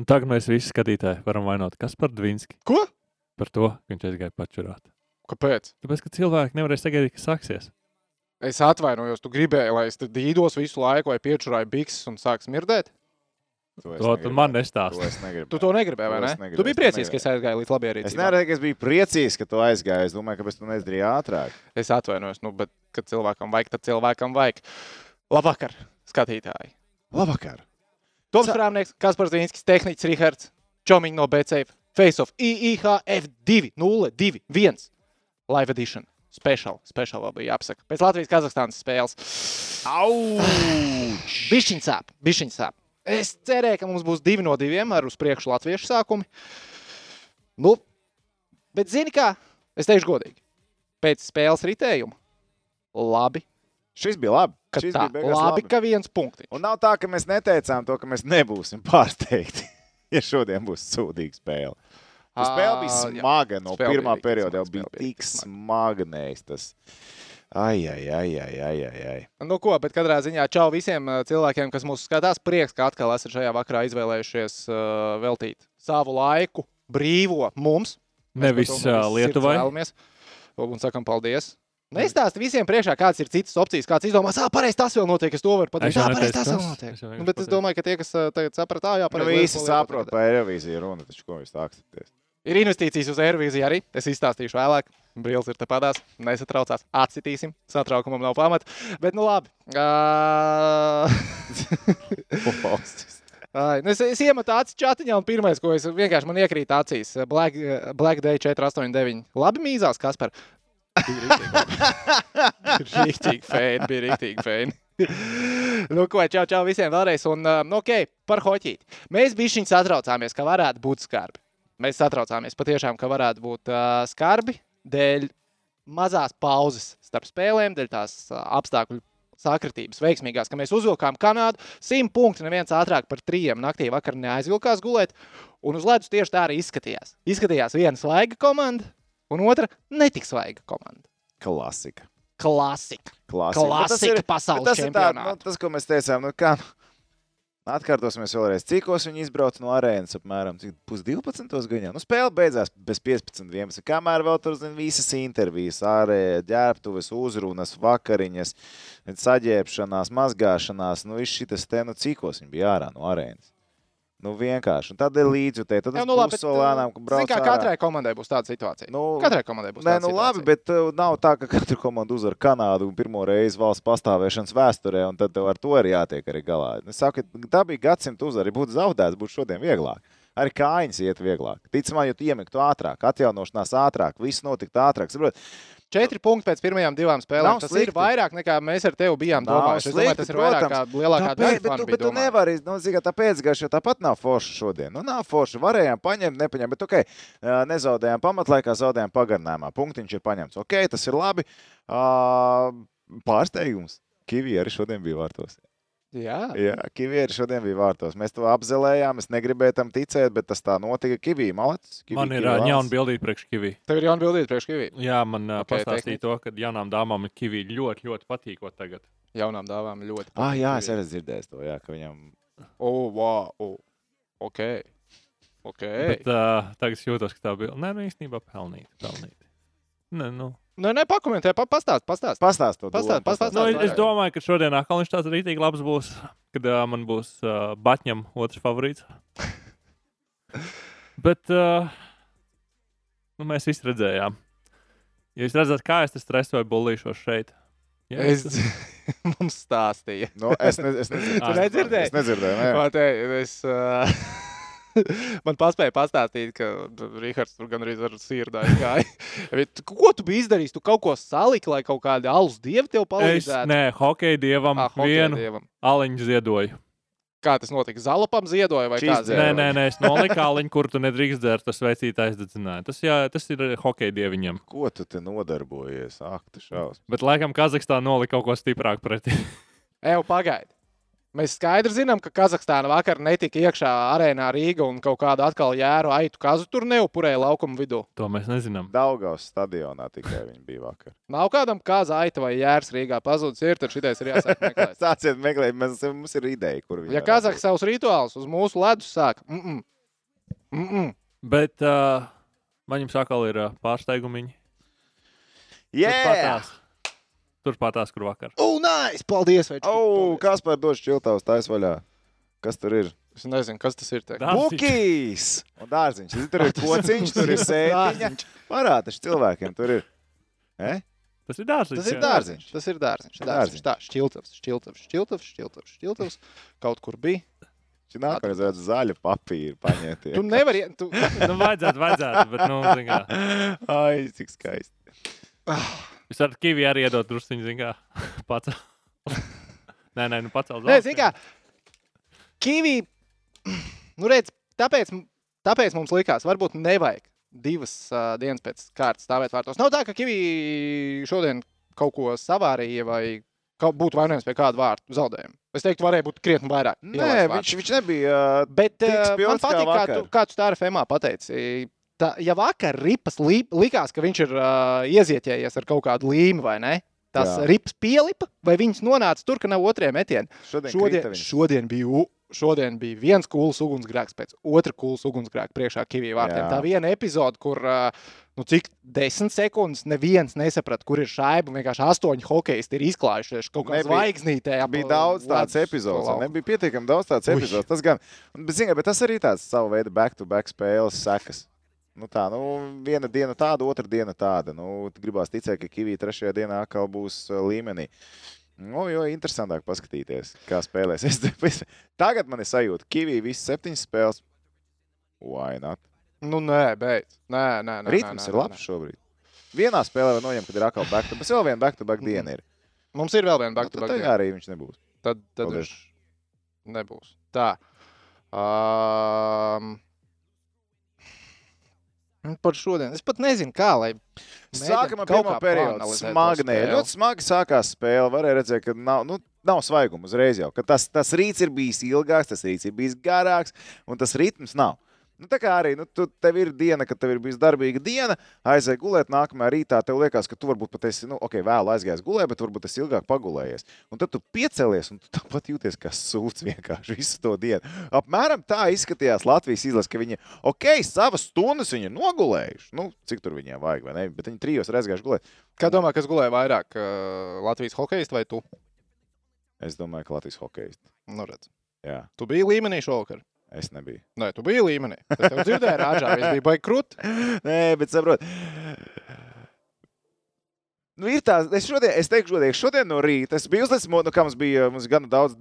Un tagad mēs visi skatītāji varam vainot Kasparu Dvinski Ko? par to, ka viņš aizgāja pačurāt. Kāpēc? Tāpēc, ka cilvēki nevarēja sagaidīt, kas sāksies. Es atvainojos, tu gribēji, lai es te dīdos visu laiku, vai piečurāju bikses un sāks mirdēt? To es To tu negribēju. man To nestāsti. es negribu. Tu to negribēji, vai To ne? es negribu, Tu biji es to priecīgs, ka es aizgāju līdz Es labierīcībai. nevaru, ka es biju priecīgs, ka tu aizgāji. Es domāju, ka es to nedarīju ātrāk. Es atvainojos, nu, bet, kad cilvēkam vajag, tad cilvēkam vajag. Labvakar, skatītāji! Labvakar! Toms Sa- Prāmnieks, Kaspars Dvīnskis, Tehniķis Rihards, Čomiņš no BCF, Faceoff, IIHF 2021, Live Edition. Special, special bija jāpasaka. Pēc Latvijas-Kazahstānas spēles. Auč! Bišķiņš sāp, bišķiņš sāp. Es cerēju, ka mums būs divi no diviem ar uz priekšu latviešu sākumi. Nu, bet zini kā? Es teikšu godīgi. Pēc spēles ritējuma. Labi, Šis bija labi. Šis tā. bija beigās Labi, ka viens punkts. Un nav tā, ka mēs neteicām to, ka mēs nebūsim pārsteigti, ja šodien būs sūdīga spēle. Tā spēle bija smaga no Spēle bija pirmā rīktīgi perioda. Jau smaga, bija bija tik rīktīgi smagnējs tas. Ai, ai, ai, ai, ai, ai, ai. Nu, ko, bet katrā ziņā čau visiem uh, cilvēkiem, kas mūs skatās. Prieks, ka atkal esat šajā vakarā izvēlējušies uh, veltīt savu laiku brīvo mums. Nevis visas Lietuvai. vēlamies. Un sakam paldies. Nestāst visiem priekšā, kādas ir citas opcijas. Kāds izdomās, ah, pareizi tas vēl notiek, es to varu pateikt. Jā, pareizi tas vēl notiek. Es Nu, bet es domāju, ka tie, kas ā, tagad saprat, ā, jā, Nu, pareizi. visi saprot, par Eirovīziju runa, taču ko jūs stāstāties? Ir investīcijas uz Eirovīziju arī. Es izstāstīšu vēlāk. Brīlis ir tepadās. Nesatraucās. Atsitīsim. Satraukumam nav pamata. Bet, nu labi. Uh... Ai, nu es, es iemetu acis čatiņā, un pirmais, ko es vienkārši man iekrīt acīs, Black, Black Day 489. Labi, mīzās, kas par. Bija rīktīgi fēni, bija rīktīgi fēni. nu, ko, čau, čau visiem vēlreiz. Un, uh, nu, ok, par hoķīti. Mēs bišķiņ satraucāmies, ka varētu būt skarbi. Mēs satraucāmies patiešām, ka varētu būt uh, skarbi dēļ mazās pauzes starp spēlēm, dēļ tās uh, apstākļu sakritības veiksmīgās, ka mēs uzvilkām Kanādu. Simt punkti neviens ātrāk par trījiem naktī vakar neaizvilkās gulēt. Un uz ledus tieši tā arī izskatījās. Izskatījās viena svaiga komanda un otra netik svaiga komanda. Klasika. Klasika. Klasika. Klasika ir- pasaules tas ir tā, nu, tas, ko mēs teicām, nu, kā, atkārtosimies vēlreiz, cikos viņi izbrauca no arēnas apmēram cik pus 12. gaņā. Nu, spēle beidzās bez 15, 11. Kamēr vēl tur zin, visas intervijas, ārēja ģērbtuves, uzrunas, vakariņas, saģērbšanās, mazgāšanās, nu, viss šis te, nu, cikos viņi bija ārā no arēnas. Nu, vienkārši. Un tad ir līdzjutēji, tad tas nu, labi, būs lēnām, brauc kā katrai komandai būs tāda situācija. Nu, Katrai komandai būs Nē, tāda nu labi, situācija. bet uh, nav tā, ka katra komanda uzvar Kanādu un pirmo reizi valsts pastāvēšanas vēsturē, un tad ar to ir jātiek arī galā. Es saku, ka tā bija gadsimta uzvara. Ja būtu zaudēts, būtu šodien vieglāk. Arī kājas iet vieglāk. Ticamāk, jo tu iemiktu ātrāk, atjaunošanās ātrāk, viss notiktu ātrāk. Saprot? Četri punkti pēc pirmajām divām spēlēm. Nav Tas slikti. ir vairāk nekā mēs ar tevi bijām Nav domājuši. Es domāju, slikti, tas ir vairāk kā protams. lielākā Tāpēc, daļa bet bija bet tu domājuši. nevari, nu, zini, tā pēcgājušā tāpat nav forša šodien. Nu, nav forša. Varējām paņemt, nepaņemt, bet ok, nezaudējām pamatlaikā, zaudējām pagarinājumā. Punktiņš ir paņemts. Ok, tas ir labi. Ā, Pārsteigums. Kivī arī šodien bija vārtos. Jā, Jā, Kivīri šodien bija vārtos. Mēs to apzelējām, es negribēju tam ticēt, bet tas tā notika. Kivī, malets. Kivī, Man ir Kivī, jauna bildīte priekš kivī. tev ir jauna bildīte priekš kivī. Jā, man Ok, okay, pastāstīja to, ka jaunām dāmām kivī ļoti, ļoti patīkot tagad. Jaunām dāvām ir ļoti. Ah, jā, patīk es kivī. arī dzirdēju to, jā, ka viņam. O, wow. o, Ok. Ok. Bet uh, tagad es jūtos, ka tā bija. Nē, nu īstenībā pelnīt. pelnīt. Nē, nu. Nē, nē, pakomentē, pa, pastāst, pastāst. Pastāst to. Pastāst, domu, pastāst. Nu, es, es domāju, ka šodien atkal viņš tāds rītīgi labs būs, kad uh, man būs uh, Batņam otrs favorīts. Bet uh, nu, mēs visi redzējām. Ja jūs redzat, kā es vai bullīšos šeit, ja Es mums stāstīju. Nu, es, ne, es nedzirdēju. Tu nedzirdēji? Es nedzirdēju. Nē. Man, es, paspēja pastāstīt, ka Rīgards tur gandrīz ar sirdā gāja. Bet Ko tu biji izdarījis? Tu kaut ko saliki, lai kaut kādi alus dievi tev es palīdzētu? nē, hokeja dievam Ah, hokeja vienu dievam. aliņu ziedoju. Kā tas notika? Zalapam ziedoja vai kā? Nē, nē, nē, es noliku aliņu, kur tu nedrīkst dzert, tas veicītājs dedzināja. Tas, jā, tas ir hokeja dieviņam. Ko tu te nodarbojies? Ak, tu šausmas. Bet laikam Kazahstānā nolika kaut ko stiprāku pretī. Eju, pagaidi. Mēs skaidri zinām, ka Kazahstāna vakar netika iekšā arēnā Rīga un kaut kādu atkal jēru aitu kazu tur neupurēja laukuma vidū. To mēs nezinām. Daugaus stadionā tikai viņi bija vakar. Nav kādam kaza aita vai jērs Rīgā pazudis, ir tad šitais ir jāsāk meklēt. Sāciet meklēt, mēs, mums ir ideja, kur viņi Ja Kazahs savus rituālus uz mūsu ledus sāk, mm -mm. Mm -mm. Bet uh, man jums atkal ir uh, pārsteigumi. būt. Yeah! Turpātās, kur vakar. Oh, nice! Paldies! Vai O, kas par došu čiltavas tais vaļā? Kas tur ir? Es nezinu, kas tas ir. Bukīs! Un dārziņš. Tur ir kociņš, tur ir sēdiņa. Dārziņš. Parāda cilvēkiem, tur ir. E? Tas ir dārziņš. Tas ir dārziņš. Tas ir dārziņš. Dārziņš. dārziņš. Tā, šķiltavs, šķiltavs, šķiltavs, šķiltavs, šķiltavs. Kaut kur bija. Šī nākamais redz zaļu papīru paņemt. Tu nevari. Tu... Nu, vajadzētu, vajadzētu, bet, nu, zin kā. Ai, cik skaisti. Jūs varat kivi arī iedot drusciņu, zin kā. Pats. nē, nē, nu pacelt. Nē, zini, kā kiwi. Nu, redz, tāpēc, tāpēc mums likās, varbūt nevajag divas uh, dienas pēc kārtas stāvēt vārtos. Nav tā, ka kiwi šodien kaut ko savārīja vai būtu vainojams pie kāda vārtu zaudējuma. Es teiktu, varēja būt krietni vairāk. Nē, viņš, viņš nebija. ā, Bet uh, man kā patīk, kā vakar. tu, kā tu tā ar FMā pateici. Tā, ja vakar ripas li, likās, ka viņš ir uh, iezieķējies ar kaut kādu līmi vai ne? Tas Jā. Rips pielipa, vai viņš nonāca tur, ka nav otrajā metienā. Šodien, Šodien, šodien, bija, šodien bija viens kūls ugunsgrēks pēc otra kūls ugunsgrēka priekšā Kavijas vārtiem. Jā. Tā viena epizode, kur nu, cik desmit sekundes neviens nesaprata, kur ir šaiba. Vienkārši astoņi hokeisti ir izklājušies kaut kādā zvaigznītē. Bija daudz epizodes. lauku. Nebija pietiekami daudz tādas Ui. epizodes. Tas gan, bet, zini, bet tas arī tāds savu veidu back-to-back spēles sekas. Nu tā, nu, viena diena tāda, otra diena tāda. Nu, gribās ticēt, ka Kavija trešajā dienā atkal būs uh, līmenī. Nu, jo interesantāk paskatīties, kā spēlēs. Es, tagad man ir sajūta, ka Kavija visas septiņas spēles. Why not? Nu, nē, beidz. Nē, nē, nē. Ritms nē, ir nē, labs šobrīd. Vienā spēlē var noņemt, kad ir atkal back-to-back. Bet vēl viena back-to-back Mhm. diena ir. nē. Mums ir vēl viena Nu, back to tad back. arī viņš nebūs. Tad, tad Paldies. viņš nebūs. Tā. Um, par šodien. Es pat nezinu, kā lai. Sākam ar pirmo periodu. Smagnē. Ļoti smagi sākās spēle. Varēja redzēt, ka nav, nu, nav svaiguma uzreiz jau. Tas, tas rīts ir bijis ilgāks, tas rīts ir bijis garāks, un tas ritms nav. Nu, tā kā arī nu, tu, tev ir diena, kad tev ir bijusi darbīga diena, aizēj gulēt, nākamajā rītā tev liekas, ka tu varbūt pat esi, nu, ok, vēl aizgājis gulēt, bet varbūt esi ilgāk pagulējies. Un tad tu piecelies, un tu tāpat jūties kā sūds vienkārši visu to dienu. Apmēram tā izskatījās Latvijas izlase, ka viņi, ok, savas stundas viņi ir nogulējuši. Nu, cik tur viņiem vajag, vai ne? Bet viņi trijos ir aizgājuši gulēt. Kā domā, kas gulēja vairāk? Uh, Latvijas hokeists vai tu? Es domāju, ka Latvijas hokeja. Nu, redz. Jā, Tu biji līmenī šovakar. Es nebiju. Nē, tu biji līmenī. Es tev dzirdēju, rāžā. Es biju baigi krūti. Nē, bet saprot. Nu, ir tā, es šodien, es teikšu, šodien, šodien no rīta. Es biju uzlicis, nu, kā mums bija mums gan daudz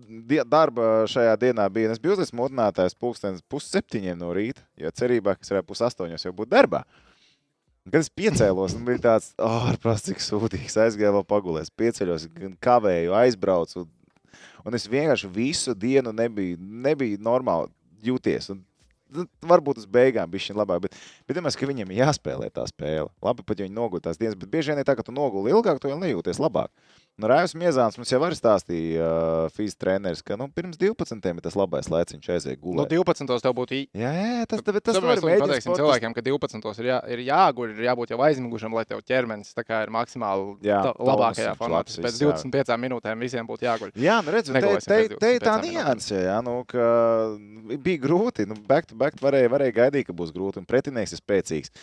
darba šajā dienā, bija. Es biju uzlicis modinātājs pulkstenis pusseptiņiem no rīta, jo cerībā, ka es varētu pusastoņos jau būt darbā. Kad es piecēlos, man bija tāds, oh, ārprāts, cik sūdīgs. Aizgāju vēl pagulēt, pieceļos, kavēju, aizbraucu. Un, un es vienkārši visu dienu nebiju, nebiju normāli jūties. Un, nu, varbūt uz beigām bija šī labāk, bet, bet domāju, ka viņiem ir jāspēlē tā spēle. Labi, pat ja viņi nogulēja tās dienas, bet bieži vien ir tā, ka tu noguli ilgāk, tu jau nejūties labāk. Nu, Rājus Miezāns mums jau arī stāstīja, uh, fizikas treneris, ka nu, pirms 12. ir tas labais laiks, viņš aiziet No gulēt. 12. Nu, tev būtu Jā, jā, tas, bet tas mēģināt pateiksim cilvēkiem, ka 12. ir, jā, ir jāguļ, ir jābūt jau aizmigušam, lai tev ķermenis ir maksimāli Jā, tā, labākajā tonus un formā. labs Pēc viss, jā. 25 minūtēm visiem būtu jāguļ. Jā, nu redz, un te, te, te ir tā 25 nianse, jā, nu, ka bija grūti. Nu, back to back varēja, varēja gaidīt, ka būs grūti, un pretinieks ir spēcīgs.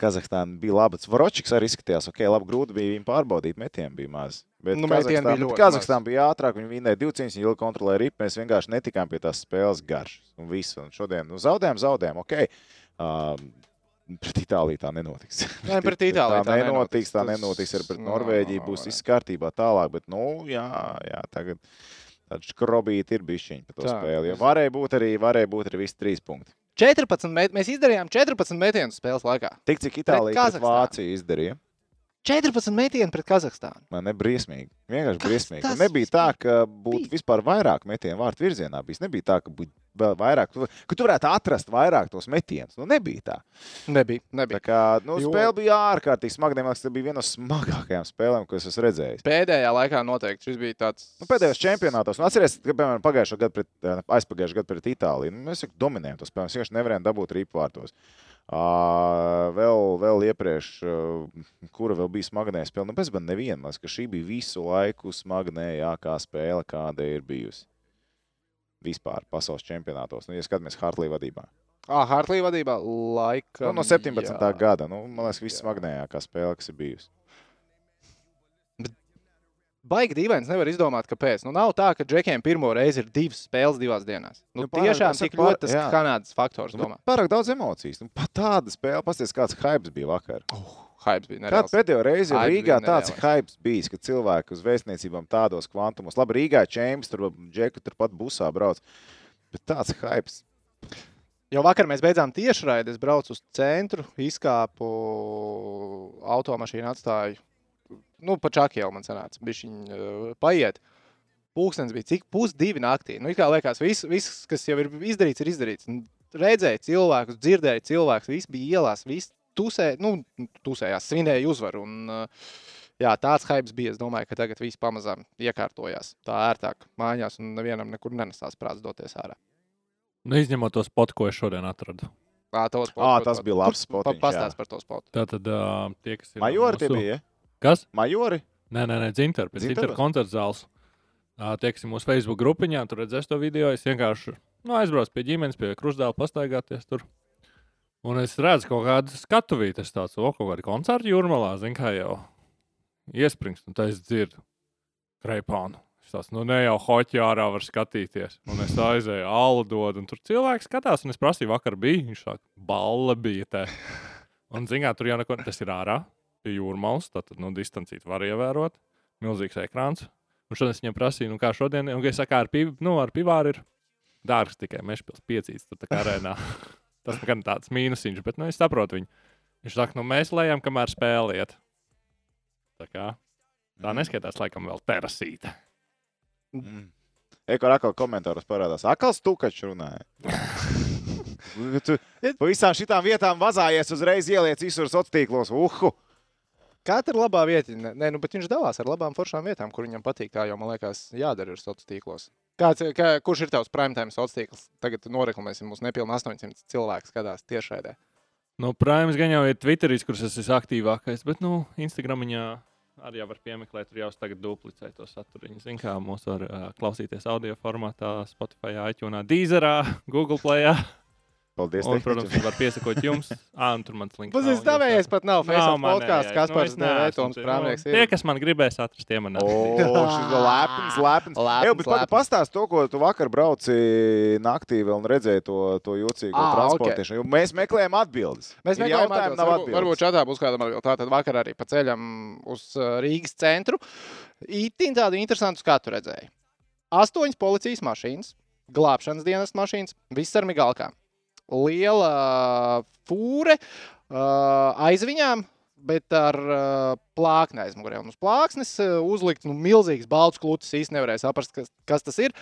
Kazahstāna bija laba. Voročiks arī izskatījās, ok, labi, grūti bija viņu pārbaudīt, metieni bija maz. Bet Nu, metieni bija Kazahstāna bija ātrāk, viņi vinēja divu cīņas, viņi ilgi kontrolēja ripu, mēs vienkārši netikām pie tās spēles garšas. Un visu, un šodien nu, zaudējām, zaudējām, ok. Um, Pret Itāliju tā nenotiks. Nē, pret Itāliju tā, tā nenotiks. Tā nenotiks. arī pret Norvēģiju. no, Būs viss kārtībā tālāk. Bet, nu, jā, jā tagad tāds skrobīti ir bišķiņi par to Tā. spēli. Jo varēja būt arī, varēja būt arī visi trīs punkti. 14 met, mēs izdarījām 14 metienus spēles laikā. Tik cik Itālija Kazahstānu. Vāciju izdarīja. 14 metienu pret Kazahstānu. Man nebija briesmīgi. Vienkārši Kas briesmīgi. Un nebija tā, ka būtu vispār vairāk metienu vārtu virzienā. Bijis. Nebija tā, ka būtu vēl vairāk, ka tu varētu atrast vairāk tos metienus. Nu, nebija tā. Nebija. Tā nebija. kā nu, Jo- spēle bija ārkārtīgi smaga. Man liekas, tas bija viena no smagākajām spēlēm, ko es esmu redzējis. Pēdējā laikā noteikti šis bija tāds. Nu, pēdējos čempionātos, nu, atcerieties, ka piemēram pagājušā gada pret, eh, aizpagājušā gada pret Itāliju. Nu, mēs dominējām to spēli. Mēs vienkārši nevarējām dabūt rīpvārtos. Uh, vēl, vēl iepriekš, uh, kura vēl bija smagnēja spēle, nu, bez man neviena. Ka šī bija visu laiku smagnējākā spēle, kāda ir bijusi. Vispār pasaules čempionātos. Nu, ja skatāmies Hartlī vadībā. Ah, Hartlī vadībā laika. Nu, no 17. jā. gada. Nu, man liekas, viss Jā. smagnējākā spēle, kas ir bijusi. Baigi dīvains, nevar izdomāt, kāpēc. Nu, nav tā, ka džekiem pirmo reizi ir divas spēles divās dienās. Nu, Nu, pārāk- tiešām tik ļoti pārāk- tas. Kanādas faktors. Nu, pārāk daudz emocijas. Nu, pat tāda spēle, pasties, kāds hype bija vakar. Hypes bija nereāls. pēdējo reizi ir Hype Rīgā bija tāds hype bijis, ka cilvēki uz vēstniecībām tādos kvantumos, labi, Rīgā čēmas, tur džeku turpat busā brauc. Bet tāds hype. Jau vakar mēs beidzām tiešraidi. Es braucu uz centru, izkāpu automašīnu, atstāju. Nu, pa čakielu man sanāca. Bija viņa paiet. Pūkstens bija cik pusdivi naktī. Nu, kā liekas, viss, viss, kas jau ir izdarīts, ir izdarīts. Redzēju cilvēkus, dzirdēju cilvēkus, viss bija ielās, viss tusē, nu, tusējās, svinēja uzvaru. Un, jā, tāds hype bija. Es domāju, ka tagad viss pamazām iekārtojās. Tā ērtāk mājās un nevienam nekur nenesās prāts doties ārā. Nu, izņemot to spotu, ko es šodien atradu. Tos Ā, spotus, tas bija labs kur- spotiņš, pa- Pastāst par to spotu. Tātad uh, tie, kas ir. Majori tie mūsu- bija. ja? Kas? Majori? Nē, nē, nē Dzinter, pēc? Dzinter koncerta zāles. Uh, tie, kas ir mūsu Facebook grupiņā, tur redzēs to video. Es vienkārši nu, aizbraucu pie ģimenes, pie krustdēla, pastaigāties tur. Un es redzu kaut kādu skatuvīti, tas tāds, kaut kāda koncerta jūrmalā, zin kā jau iesprings, un tā es dzirdu kreipānu. Es tāds, nu ne jau hoķi ārā var skatīties. Un es aizēju, alu dod, un tur cilvēks skatās, un es prasīju, vakar bija, viņš saka, balle bija te. Un, zināt, tur jau neko, tas ir ārā, pie jūrmalas, tad, nu, distancīt var ievērot, milzīgs ekrāns. Un šodien es viņam prasīju, nu, kā šodien, un, es saku, ar, piv, nu, ar pivāru ir dārgs tikai mešpils piecīts, tad tā kā arēnā. Tas gan tāds mīnusiņš, bet, nu, es saprotu viņu. Viņš saka, nu, mēs lejam, kamēr spēliet. Tā kā tā neskaitās, laikam, vēl terasīte. Mm. Eko atkal komentāros parādās. Akals tukačs runāja. tu pa visām šitām vietām vazājies uzreiz ieliec visur sociālos tīklos. Uhu! Katra labā vieta, nē, nu, bet viņš dalās ar labām foršām vietām, kur viņam patīk. Tā jau, man liekas, jādara ir sociālos tīklos. Kāds, kā, kurš ir tavs prime time sociāls tīkls? Tagad noreklamēsim, mums nepilnīgi 800 cilvēku skatās tiešraidē. Nu, Prāms gan jau ir Twitteris, kurš es esmu aktīvākais, bet, nu, Instagramiņā arī jau var piemeklēt, tur jau tagad duplicē to saturu. Ziniet, kā mūs var uh, klausīties audio formātā, Spotify, iTunes, Deezerā, Google Play. Paldies! Un, protams, var piesakot jums. Ah, un tur mans links. Tas jūs pat nav Facebook podkāsts, kas par Toms tie- Prāmnieks nu. Tie, kas man gribēs atrast, tie man O, atradīs. šis lepns. Lepns, Ej, bet pastāst to, ko tu vakar brauci naktī vēl un redzēji to, to jocīgo Ā, transportēšanu. Jo Mēs meklējam atbildes. Mēs jautājumi, atbildes. nav Varbūt, varbūt atbildes. šādā būs kāda atbilde. Tātad vakar arī pa ceļam uz uh, Rīgas centru. Itin tādu interesantu skatu redzēju. Astoņas policijas mašīnas, glābšanas dienas mašīnas, viss ar migalkām. Liela fūre aiz viņām, bet ar uh, plākni aizmugurē. Un uz plāksnes uh, uzlikt nu, milzīgs balts klūcis. Īsti nevarēja saprast, kas, kas tas ir.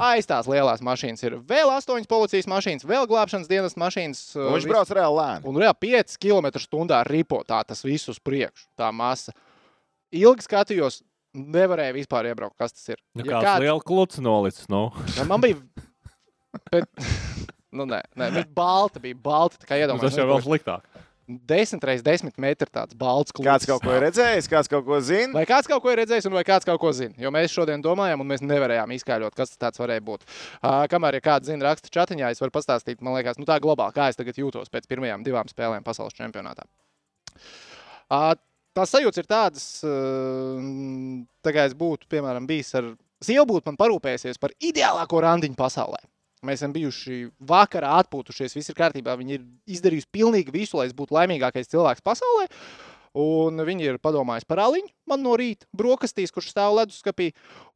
Aiz tās lielās mašīnas ir vēl astoņas policijas mašīnas, vēl glābšanas dienas mašīnas. uh, Un Viņš viss- brauc reāli lēni. Un reāli 5 km/h ripo tā tas viss uz priekšu, tā masa. Ilgi skatījos, nevarēju vispār iebraukt, kas tas ir. Nu, Ja kāds kāds... liels kluts nolicis. Nu. Ja man bija. Bet, nu, nē, nē, bet balta bija balta. Nu, tas jau vēl sliktāk. 10 reizes 10 metru tāds balts klūcis. Kāds kaut ko ir redzējis, kāds kaut ko zina. Vai kāds kaut ko ir redzējis, un vai kāds kaut ko zina? Jo mēs šodien domājam, un mēs nevarējām izskaidrot, kas tas tāds varēja būt. Uh, kamēr ja kāds zina, raksta čatiņā, es varu pastāstīt, man liekas, nu tā globāli, kā es tagad jūtos pēc pirmajām divām spēlēm pasaules čempionātā. Uh, tās sajūtas ir tādas, uh, tā kā es būtu, piemēram, bijis ar sievu, būtu man parūpējusies par ideālāko randiņu pasaulē. Mēs esam bijuši vakarā atpūtušies, viss ir kārtībā. Viņi ir izdarījuši pilnīgi visu, lai es būtu laimīgākais cilvēks pasaulē. Un viņi ir padomājuši par aliņu man no rīta, brokastīs, kurš stāv leduskapī.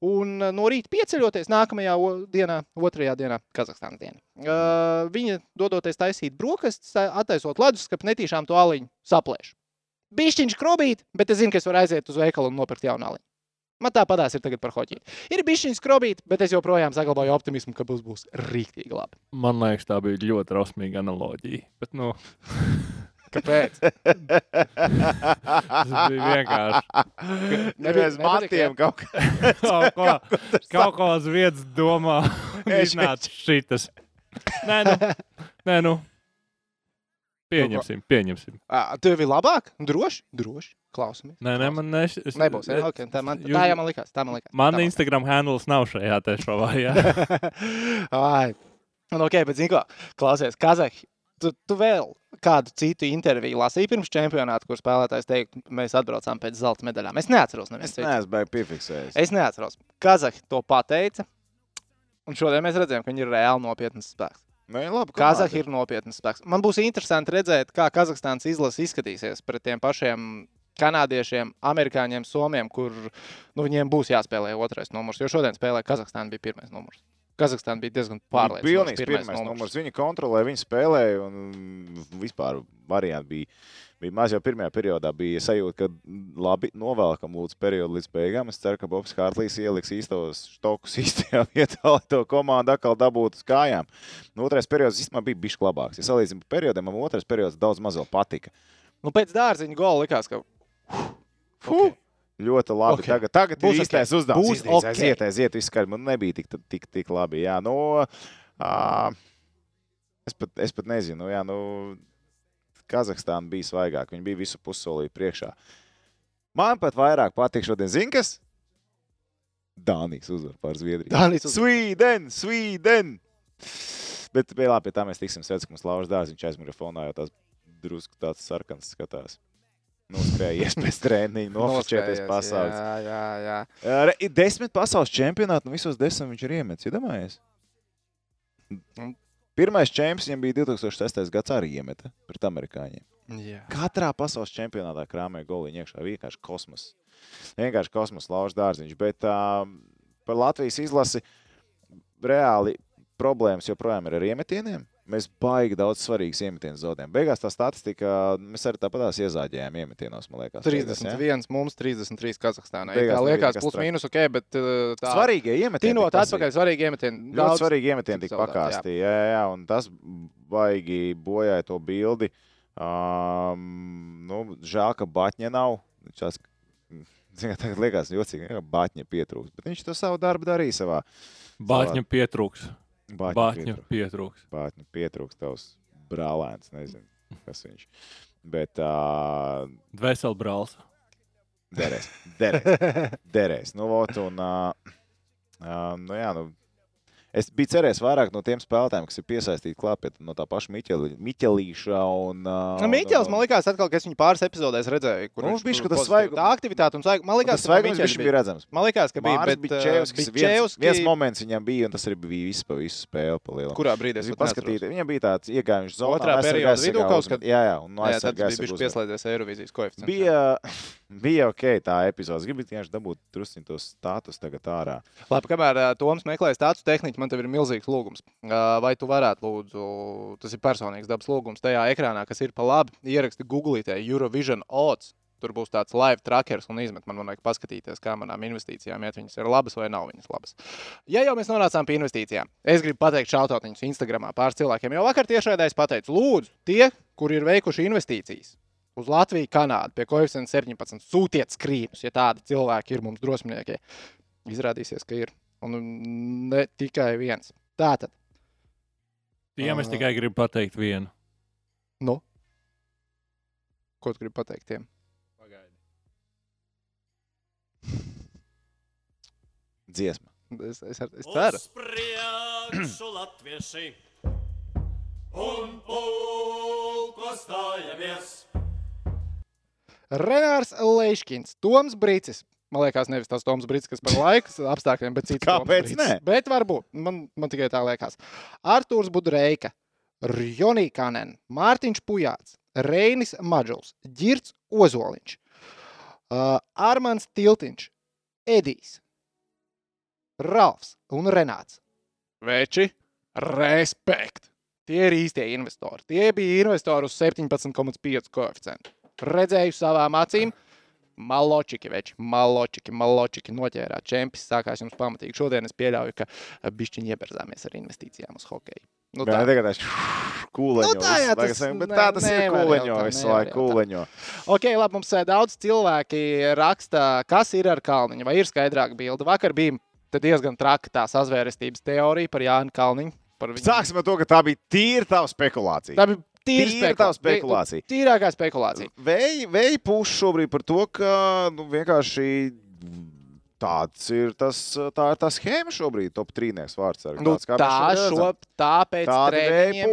Un uh, no rīta pieceļoties nākamajā dienā, otrajā dienā, Kazahstānas dienā. Uh, viņa dodoties taisīt brokastis, attaisot leduskapi, netīšām to aliņu saplēš. Bišķiņš krobīt, bet es zinu, ka es varu aiziet uz veikalu un nopirkt jaunu aliņu. Man tāpatās ir tagad par hoķi. Ir bijusi skrobīta, bet es joprojām saglabāju optimismu, ka būs, būs rīktīgi labi. Man liekas, tā bija ļoti drausmīga analoģija. Bet, nu, Kāpēc? tas bija vienkārši Nevis matiem kaut kā. kaut ko, kaut ko uz vietas domā. Es- Iznāca šitas. Nē, nu. Nē, nu. Pieņemsim, pieņemsim. Ā, Tev ir labāk? Droši, droši. Klausamies. Nē, nē, man ne, es, Nebūs. Ja? Okay, tā, man, Jūs- tā jau man likās. Tā man likās. Man tā Instagram handles nav šajā te šovā. Jā. Ai. Nu, ok, bet zini ko? Klausies, Kazahi. Tu, tu vēl kādu citu interviju lasīji pirms čempionāta, kur spēlētājs teica, mēs atbraucām pēc zelta medaļām. Es neatceros, neviens Es citu. neesmu piefiksējis. Es neatceros. Kazahi to pateica. Un šodien mēs redzējām, ka viņi ir reāli nopietns spēks. Nu, ja labi, Kazahi ir nopietns spēks. Man būs interesanti redzēt, kā Kazahstānas izlase izskatīsies pret tiem pašiem kanādiešiem, amerikāņiem, somiem, kur nu, viņiem būs jāspēlē otrais numurs. Jo šodien spēlē Kazahstāna bija pirmais numurs. Kazahstāna bija diezgan pārliecināta. Pilnīgs pirmais numurs. Viņi kontrolēja, viņi spēlēja un vispār varianti bija. Bija maz jau pirmajā periodā, bija sajūta, ka labi novēlkam lūdzu periodu līdz beigām. Es ceru, ka Bobs Hārtlīs ieliks īstos štokus īstajā vietā, lai to komandu atkal dabūtu uz kājām. Nu, otrais periods īstenībā bija bijis labāks. Ja salīdzinām ar periodiem, man otrais periods daudz maz vēl patika. Nu, pēc dārziņa gola likās, ka Fuh! Ļoti labi. Ok. Okay. Tagad, tagad Būs īstais ok. uzdevums. Būs Izdarīts, ok. Aiziet, aiziet, viss kārtībā. Man nebija tik, tik, tik, labi. Jā, nu, ā, es, pat, es pat nezinu. Jā, nu, Kazahstāna bija svaigāka. Viņi bija visu pussolī priekšā. Man pat vairāk patīk šodien Zinkas. Dānijas uzvar pār Zviedriju. Dānijas uzvar. Sweden, Sweden! Bet vēl labi, pie tā mēs tiksim sveiks, ka mums Lauris Dārziņš viņš aiz mikrofonā jau tās drusku tāds sarkans skatās. Noskrējies pēc treniņa, nofočēties pasaules. Jā, jā, jā. Ir desmit pasaules čempionāti, un visos desmit viņš ir iemetis. Iedomājies? Pirmais čempions viņam bija 2006. gads arī iemeta pret amerikāņiem. jā. Katrā pasaules čempionātā krāmē goliņu iekšā. Vienkārši kosmos. Vienkārši kosmos, Lauris Dārziņš. Bet uh, par Latvijas izlasi reāli problēmas joprojām ir ar iemetieniem. Mēs baigi daudz svarīgas iemetienus zaudējam. Beigās tā statistika, mēs arī tāpatās iezāģējām iemetienos, man liekas. beigās, ja? 31, mums 33 Kazahstānā. Beigās Tā liekas, plus mīnus ok, bet uh, tā Svarīgie iemetieni. Tinot atpakaļ, svarīgi iemetieni. Ļoti svarīgi iemetien tik tika zaudēti, jā. Jā, jā, un tas baigi bojāja to bildi. Um, nu, žēl, ka Batņa nav. Viņš tās, zin, kā tagad liekas, jocīgi, ka Batņa pietrūks. Bet viņš to savu darbu darīja savā. Bāķņa pietrūks. Bāķņa pietrūks. Batņa pietrūks tavs brālēns. Nezinu, kas viņš. Bet uh, Dvēseli brālis. derēs. Derēs. derēs. Nu, ot, un, uh, uh, nu, jā, nu, Es biju cerējis vairāk no tiem spēlētājiem, kas ir piesaistīti klāt pie no tā paša Miķeli, Miķelīša. Un, uh, Miķels, man liekas, atkal, ka es viņu pāris epizodēs redzēju, kur Nu, viņš ka tas svaigums- Tā aktivitāte un svaigums. Man liekas, ka viņš bija redzams. Man liekas, ka bija. Bet, bija uh, Čevskis. Viens, Bičevski- viens moments viņam bija, un tas arī bija viss pa visu spēli. Pa lielam. Kurā brīdī Es paskatīt, viņam bija tāds iegājums zonā. Otrā un aizsargā vidū kaut kad- Jā, jā, un no Jā, tad bija pieslēdzies Eirovīzijas koeficientam. Bija, bija ok tā epizode. Gribu vienkārši dabūt drusku to status tagad ārā. Labi, kamēr uh, Toms meklē stāstu tehniku, man te ir milzīgs lūgums. Uh, vai tu varētu, lūdzu, tas ir personīgs dabas lūgums, tajā ekrānā, kas ir pa labi, ieraksti Google Eurovision odds. Tur būs tāds live trackers un izmet. Man vajag paskatīties, kā manām investīcijām iet. Viņas ir labas vai nav viņas labas. Ja jau mēs nonācām pie investīcijām, es gribu pateikt šautautiņus Instagramā pāris cilvēkiem. Jo vakar tiešraidē es pateicu, lūdzu, tie, kuri ir veikuši investīcijas uz Latviju, Kanādu, pie koeficienta 17, sūtiet skrīnus, ja tādi cilvēki ir mums drosminieki. Izrādīsies, ka ir. Un ne tikai viens. Tātad, Tiem es tikai gribu pateikt vienu. nu, ko tu gribi pateikt tiem? Dziesma. Es, es, es ceru. Uz priekšu latvieši un pulko stājamies. Renārs Leiškins, Toms Brīsis. Man liekas, nevis tas Toms Brīsis, kas par laiku apstākļiem, bet cits. Toms Kāpēc Brīcis. ne? Bet varbūt. Man, man tikai tā liekas. Artūrs Budreika, Rjonī Kanen, Mārtiņš Pujāts, Reinis Maģuls, Girts Ozoliņš, uh, Armāns Tiltiņš, Edijs, Ralfs un Renāts. Veči, respekt! Tie ir īstie investori. Tie bija investori uz 17,5 koeficientu. Redzēju savām acīm. Maločiki, veči, maločiki, maločiki noķērāt čempions. Sākās jums pamatīgi. Šodien es pieļauju, ka bišķiņi ieberzāmies ar investīcijām uz hokeju. Nu, Tā ir tagad kūleņo. Nu, tā jā, tas ne- tā tas ir nevar jau kūleņo visu laiku. Kūleņo. Ok, labi, mums eh, daudz cilvēki raksta, kas ir ar Kalniņu, vai ir skaidrāka bilde. Vakar bija diezgan traka tā sazvērestības teorija par Jānu Kalniņu. Sāksim ar to, ka tā bija tīra tava spekulācija. Tā bija tīra tava spekulācija. Tīrākā spekulācija. Vēja vēj puš šobrīd par to, ka nu, vienkārši tāds ir tas, tā ir tā schēma šobrīd, top trīnieks vārds. Nu, tā šo, tāpēc treniņiem-.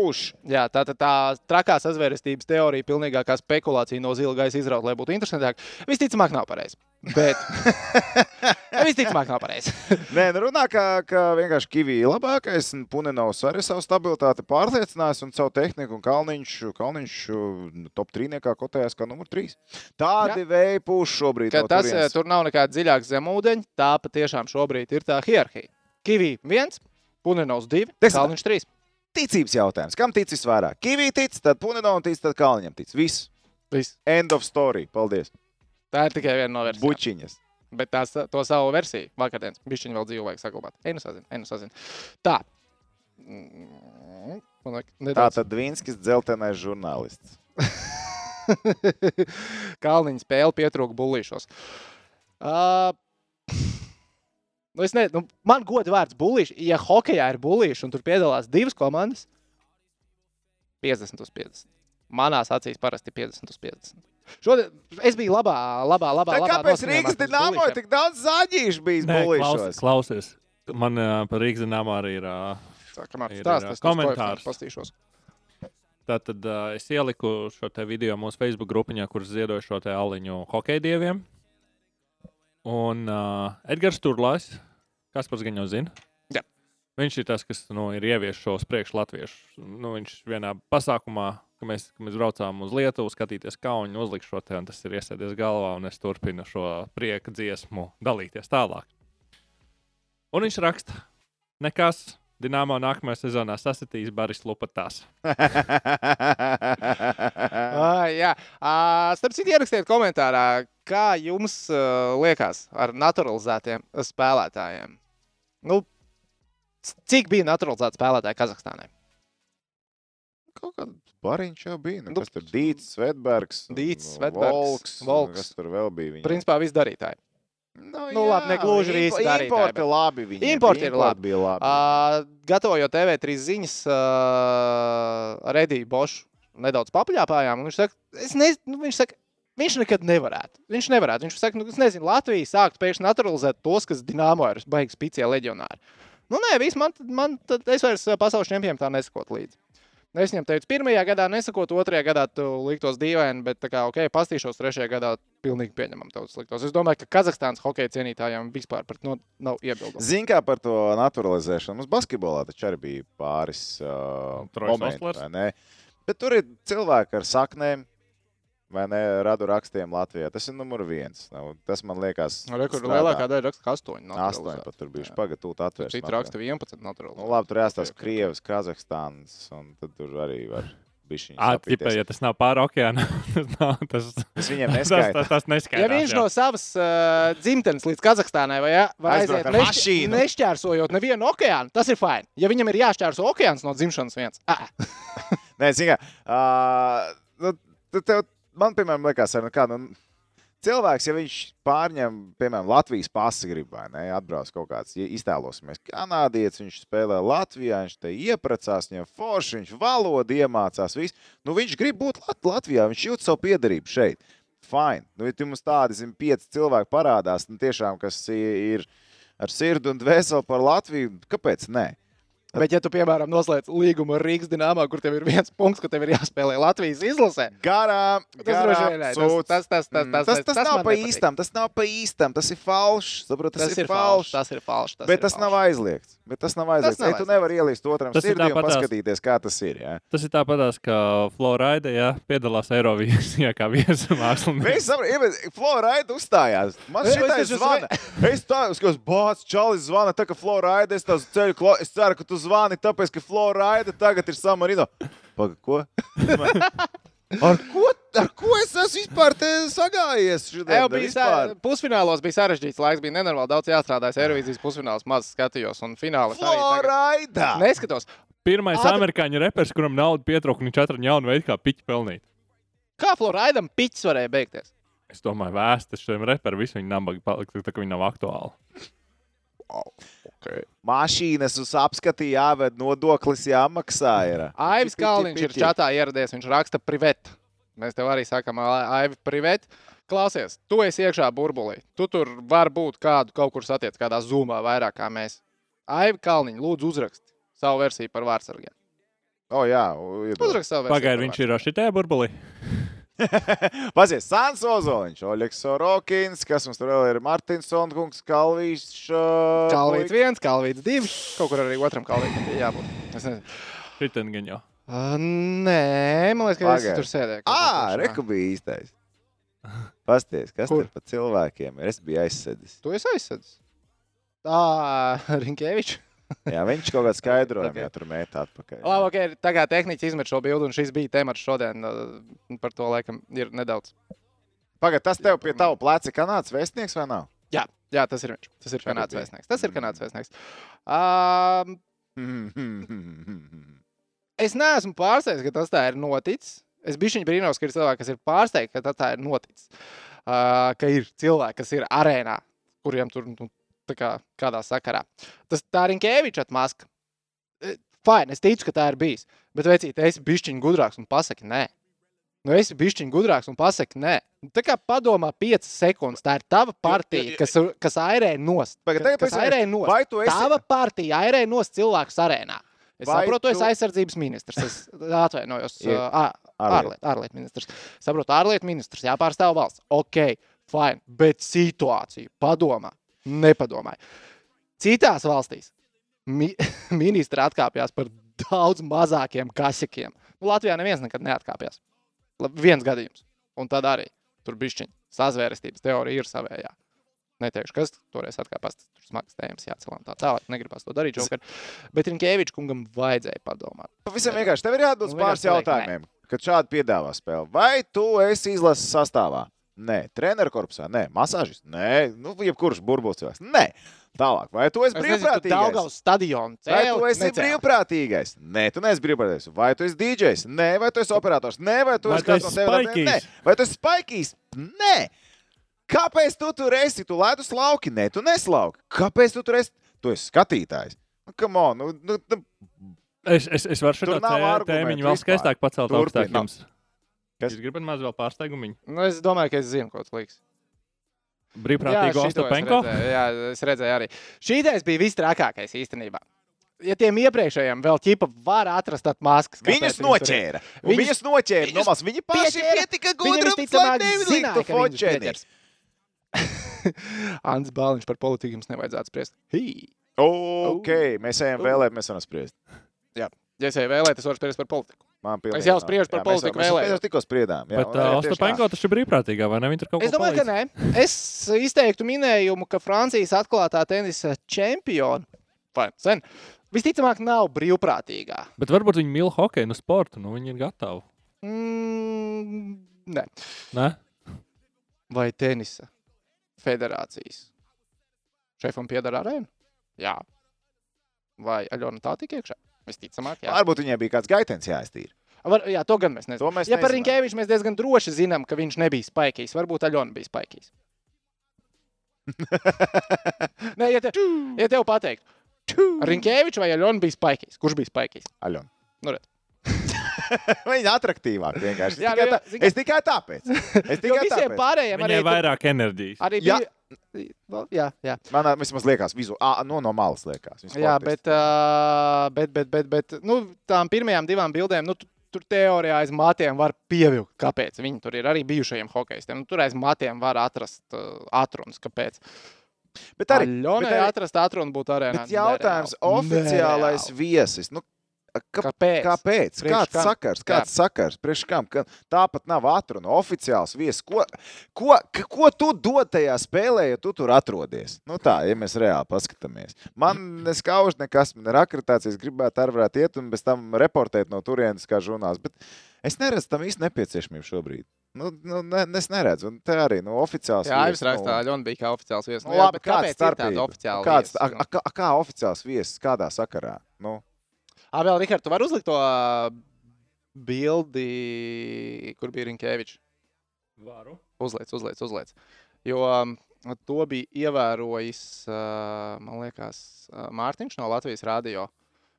Jā, tā, tā, tā trakā sazvērestības teorija, pilnīgākā spekulācija no zila gaisa izraut, lai būtu interesantāk. Visticamāk, nav pareizi. Bet. Visticamāk, nav pareizi. Nē, nu runā, ka, ka vienkārši Kavija ir labākais. un Punenovs arī savu stabilitāti pārliecinājis un savu tehniku. Un Kalniņš, Kalniņš nu, top trīniekā kotējās kā numur trīs. Tādi vēja puš šobrīd. ka no tas turienes. eh, tur nav nekāda dziļāka zemūdeņa. Tā patiešām šobrīd ir tā hierarhija. Kivī viens, Punenovs divi, Teiksim tā. Kalniņš trīs. ticības jautājums. Kam ticis vairāk? Kavija tic, tad Punenovs tic, tad Kalniņam tic. Viss. Viss. End of story. Paldies. Tā ir tikai viena no versijām. Bučiņas. Bet tās, to savu versiju vakardienas bišķiņu vēl dzīvo vajag saglabāt. Ej, nu sazin, ej, nu sazin. Tā. Vajag Tā tad Dvīnskis dzeltenais žurnālists. Kalniņa spēle pietrūka bullīšos. Uh, nu es ne, nu, man goda vārds bullīši. Ja hokeja ir bullīši un tur piedalās divas komandas, 50 uz 50. Manās acīs parasti 50 uz 50. Šodien es biju labā, labā, labā. Tā labā kāpēc Rīgas dīnāmo ir tik daudz zaļīšu bijis Nē, klausies, klausies. Man uh, par Rīgas zināmā arī ir. Uh, Tā, Ir, es tos komentārs. pastīšos. Tātad uh, es ieliku šo te video mūsu Facebook grupiņā, kurš ziedoja šo te aliņu hokeja dieviem. Un uh, Edgars Turlājs, kas pats gan jau zina. Jā. Viņš ir tas, kas nu, ir ieviesis šo priekš latviešu. Nu, viņš vienā pasākumā, kad mēs, kad mēs braucām uz Lietuvu, skatīties kauņu, uzlikt šo te, un tas ir iesēdies galvā, un es turpinu šo prieka dziesmu dalīties tālāk. Un viņš raksta, nekas. Dināmā nākamajā sezonā sasitīs Baris Lupatās. Ah, jā, Ah, starp citu, ierakstiet komentārā, kā jums uh, liekas ar naturalizētiem spēlētājiem. Nu, cik bija naturalizēti spēlētāji Kazahstānā? Kaut kāds bariņš jau bija. Nu, Nu, kas tur Dīts, Svetbergs, Dīts, Svedbergs, Volks, Volks. Kas tur vēl bija? Viņam? Principā visi darītāji. Nu, nu, labi, ne gluži visi darītāji, Importi bet- labi. Viņiem. Importi ir labi. Bija labi. Uh, gatavojot TV3 ziņas, uh, Rediju Bošu nedaudz papļāpājām. un Viņš saka, es nezinu, nu, viņš saka, viņš nekad nevarētu. Viņš nevarētu. Viņš saka, nu, es nezinu, Latvija sākt pēkšņi naturalizēt tos, kas Dienāmo ir baigs spīcie leģionāri. Nu, nē, viss man, man tad es vairs pasaules čempionam tā nesakot līdzi. Es viņam teicu, pirmajā gadā nesakot, otrajā gadā tu liktos dīvaini, bet, tā kā, ok, pastīšos, trešajā gadā pilnīgi pieņemam tavus liktos. Es domāju, ka Kazahstānas hokeja cienītājiem vispār par to nav iebildumu. Zini, kā par to naturalizēšanu. Mums basketbolā taču arī bija pāris uh, momenti? Bet tur ir cilvēki ar saknēm, vai ne, radu rakstiem Latvijā. Tas ir numur viens. Nu, tas man liekas, strādā. lielākā daļa raksta, ka 8. Astoņi pat tur bija Jā. pagatūti atvērts. Citi raksta 11. naturāli. Nu, labi, tur jāstāsta. Krievijas, Kazahstānas, un tad tur arī var sapīties. ja tas nav pāri okeānam, tas, nav, tas, Tas viņiem tas, neskaita. tas, tas neskaidrs. Ja viņš no savas uh, dzimtenes līdz Kazahstānai vai, Aizbraukt aiziet nešķ mašīnu. nešķērsojot nevienu okeānu, tas ir fajn. Ja viņam ir jāšķērso okeāns no dzimšanas viens, ah, Nē, zini, uh, nu, tu tev, man, piemēram, liekas, ar, nu, kā, nu, cilvēks, ja viņš pārņem, piemēram, Latvijas pasi grib, vai ne, atbrauc kaut kāds, ja iztēlosimies, kanādietis, viņš spēlē Latvijā, viņš te iepratās, viņam forši, viņš valodu iemācās, viss. Nu, viņš grib būt Lat Latvijā, viņš jūt savu piedarību šeit. Fine. Nu, ja mums tādi, zin, pieci cilvēki parādās, nu, tiešām, kas ir ar sirdi un dvēseli par Latviju, kāpēc ne? Bet ja tu, piemēram, noslēdz līgumu ar Rīgas dīnāmā, kur tev ir viens punkts, ka tev ir jāspēlē Latvijas izlasē, vien nē, tas, tas, tas, tas, Mm, tas, tas, tas, tas nav pa īstam, tas nav pa īstam, tas ir falšs. Saprot, tas, Tas ir falšs. Tas ir falšs. Bet tas nav aizliegts. Bet tas nav aizliegts. Ei, tu nevari ielīst otram sirdī un paskatīties, kā tas ir. Ja? Tas ir tāpat, kā Florida ja, piedalās Eirovīzijā kā viesmākslinieks. Florida uzstājās. Man Es- es- es- zvana. Es tā skatos, bācis, čalis zvana, tā kā Florida, es tās ceļu, es ceru, ka tu zvani, tāpēc, ka Florida tagad ir Samarino. Paga, ko? Ar ko? ar ko es esmu vispār te sagājies? Nu, bija sā- pusfinālos, bija sarežģīts laiks, bija nenormāli daudz jāstrādā. Eirovīzijas pusfināls maz skatījos, un finālā arī tagad Florida! neskatos. Pirmais Ātri- amerikāņu reperis, kuram nauda pietrūka, viņš atrada jaunu veidu, kā piķi pelnīt. Kā Floridam piķis varēja beigties? Es domāju, vēstis šiem reperiem visu viņa nabaga palika, tā kā viņi nav aktuāli. Okay. Mašīnas uz apskati jāved, nodoklis jāmaksā. Ir. Aivis Piķi, Kalniņš ir čatā ieradies, viņš raksta privet. Mēs tev arī sakām, Aivi, privet. Klausies, tu esi iekšā burbulī. Tu tur var būt kādu kaut kur satiec, kādā zumā vairāk kā mēs. Aivi Kalniņš, lūdzu, uzraksti savu versiju par vārdsargiem. O, jā, ir. Uzraksti savu versiju. Pagaidiet, viņš ir šitajā burbulī. Pazies, Sans Ozoliņš, Oļegs Sorokins, kas mums tur vēl ir Martins Sonkungs, Kalvīš. uh, Kalvīts viens, kalvīts divi. Kaut kur arī otram kalvītam bija jābūt. Es nezinu. Jau. Uh, nē, man liekas, ka es tur sēdēju. Ā, reku bija īstais. Pasties, kas Kur? tur pa cilvēkiem ir? Es biju aizsēdis. Tu esi aizsēdzis. Tā, Rinkēvičs. Jā, viņš kaut kādā skaidrojumā Ok. okay. tur mētā atpakaļ. Labi, ok, tagad tehniski izmet šo bildi, un šis bija temats šodien. uh, Par to laikam ir nedaudz. Pagaid, tas tev pie tava pleca kanāds vēstnieks vai nav? Jā, jā tas ir viņš. Tas ir Kā kanāds bija? vēstnieks. Tas ir kanāds vēstnieks. Um, es neesmu pārsteigts, ka tas tā ir noticis. Es biju viņa brīnos, ka ir cilvēki, kas ir pārsteigti, ka tas tā ir noticis. Uh, ka ir cilvēki, kas ir arēnā, kuriem tur nu, kā, kādā sakarā. Tas tā ir Rinkēviča atmaska. Fine, es ticu, ka tā ir bijis. Bet, vecīt, es esmu bišķiņš gudrāks un pasaki, nē. Nu, es esmu bišķiņš gudrāks un pasaki, nē. Tā kā padomā 5 sekundes, tā ir tava partija, kas, kas airē nost. Tagad kas airē nost. Vai tu esi? Tava partija airē nost cilvēkus arēnā. Es Vai saprotu, tu esi tu- aizsardzības ministrs. Es atvainojos. Ā, ārlietu. Ārlietu ministrs. Saprotu, ārlietu ministrs jāpārstāv valsts. Ok, fine. Bet situāciju padomā, nepadomāja. Citās valstīs mi ministri atkāpjas par daudz mazākiem kasakiem. Nu, Latvijā neviens nekad neatkāpjas. Viens gadījums. Un tad arī tur bišķiņa sazvērestības teorija ir savējā. Neteikšu, kas toreiz atkāpās. Tur smags tēmas jācelā un tā tālāk. Negribas to darīt. Joker. Bet Rinkēvičs kungam vajadzēja padomāt. Pavisam vienkārši. Tev ir jāatbild uz Nu, pāris jautājumiem, kad šādi piedāvā spēli. Vai tu esi izlases sastāvā? Nē, treneru korpusā, nē, masāžis, nē, nu, jebkurš burbulis cilvēks. Nē, tālāk, vai tu esi Es brīvprātīgais? Daugavas stadionu Vai cēli, tu esi necēli? brīvprātīgais? Nē, tu neesi brīvprātīgais. Vai tu esi DJs? Nē, vai tu esi operators? Nē, vai tu Vai esi tu kāds no tevis? Nē, vai tu esi spaikīs? Nē. Kāpēc tu tur esi? Tu ledus lauki, nē, tu neslauki. Kāpēc tu tur esi? Tu esi skatītājs. Nu, come on, nu, nu, nu, Es, es, es varu šo nav tēmiņu vēl skaistāk pacelt augstāk jums. Kas? Jūs gribat maz vēl pārsteigumu? Nu, es domāju, ka es zinu, ko tas liks. Brīvprātīgo šito es redzēju, Jā, es redzēju arī. Šī ideja bija vistrakākais īstenībā. Ja tiem iepriekšējiem vēl ķipa var atrast maskas, Viņus noķēra. Un Viņus- Viņus noķēra. viņus Nomās viņi paši pieķēra. pietika Viņi gudri, lai fočeni. pieķers. Ants Bāliņš par politiku jums nevajadzētu spriest. Hī! Ok, mēs ejam vēlēt, mēs varam spriest. Ja es jau vēlēju, es varu spriest par politiku. Man pilnīgi Es jau spriežu par Jā, politiku vēlējos. mēs jau tikko spriedām. jā, Bet uh, Ostapenko tas ir brīvprātīgā, vai ne? Viņi tur kaut ko Es domāju, ka nē. Es izteiktu minējumu, ka Francijas atklātā tenisa čempiona vai sen visticamāk nav brīvprātīgā. Bet varbūt viņi mīl hokeju, nu sportu, nu viņi ir gatavi. Mm, nē. Ne? Vai tenisa federācijas šefam pieder arēna? Jā. Vai Aļona tā tik iekšā? Visticamāk, jā. Varbūt viņai bija kāds gaitens jāiztīra. Var, jā, to gan mēs nezinām. To mēs ja par. Rinkēviču mēs diezgan droši zinām, ka viņš nebija spaikīs. Varbūt Aļona bija spaikīs. Nē, ja, te, ja tev pateikt, Rinkēvičs vai Aļona bija spaikīs? Kurš bija spaikīs? Aļona. Nu, redz. Viņa atrakttīvāk vienkārši. Es Jā, tikai, nu, tā, zini, kā- es tikai tāpēc. Es tikai tāpēc. pārējiem arī, Viņai vairāk enerģijas. arī Jā. bija. Nu, Jā, jā. Man vismaz liekas, vizu, à, no, no malas liekas. Jā, bet, uh, bet, bet, bet, bet nu, tām pirmajām divām bildēm, nu, tu- tur teorijā aiz matiem var pievilkt, kāpēc viņi tur ir arī bijušajiem hokeistiem. Nu, tur aiz matiem var atrast uh, atrunas, kāpēc. bet arī, arī atrast atrunu būtu arēnā. bet jautājums, Nereāli. oficiālais Nereāli. viesis. Nu, ka, Kāpēc? kāpēc? Priekš Kāds kam? sakars? Kāds sakars? Priekš kam? Ka tāpat nav atruna oficiāls viesis. Ko, ko, ko tu dod tajā spēlē, ja tu tur atrodies? Nu tā, ja mēs reāli paskatāmies. Man neskauž nekas, man ir akreditācijas, gribētu arī varētu iet un bez tam reportēt no turienes kā žurnāls. Bet es neredzu tam īsti nepieciešamību šobrīd. Nu, nu, ne, es neredzu, un te arī nu, oficiāls. Jā, viesis, Aivs rakstā, Ļona bija kā oficiāls viesis. Nu, jā, labi, kāds ir tāda starpība? oficiāla Kāds, viesis? a, Nu. a, kā, kā oficiāls viesis, kādā sakarā? Nu, Ā, vēl, Rihard, tu vari uzlikt to bildi, kur bija Rinkēvičs. Varu. Uzliec, uzliec, uzliec. Jo to bija ievērojis, man liekas, Mārtiņš no Latvijas Rādio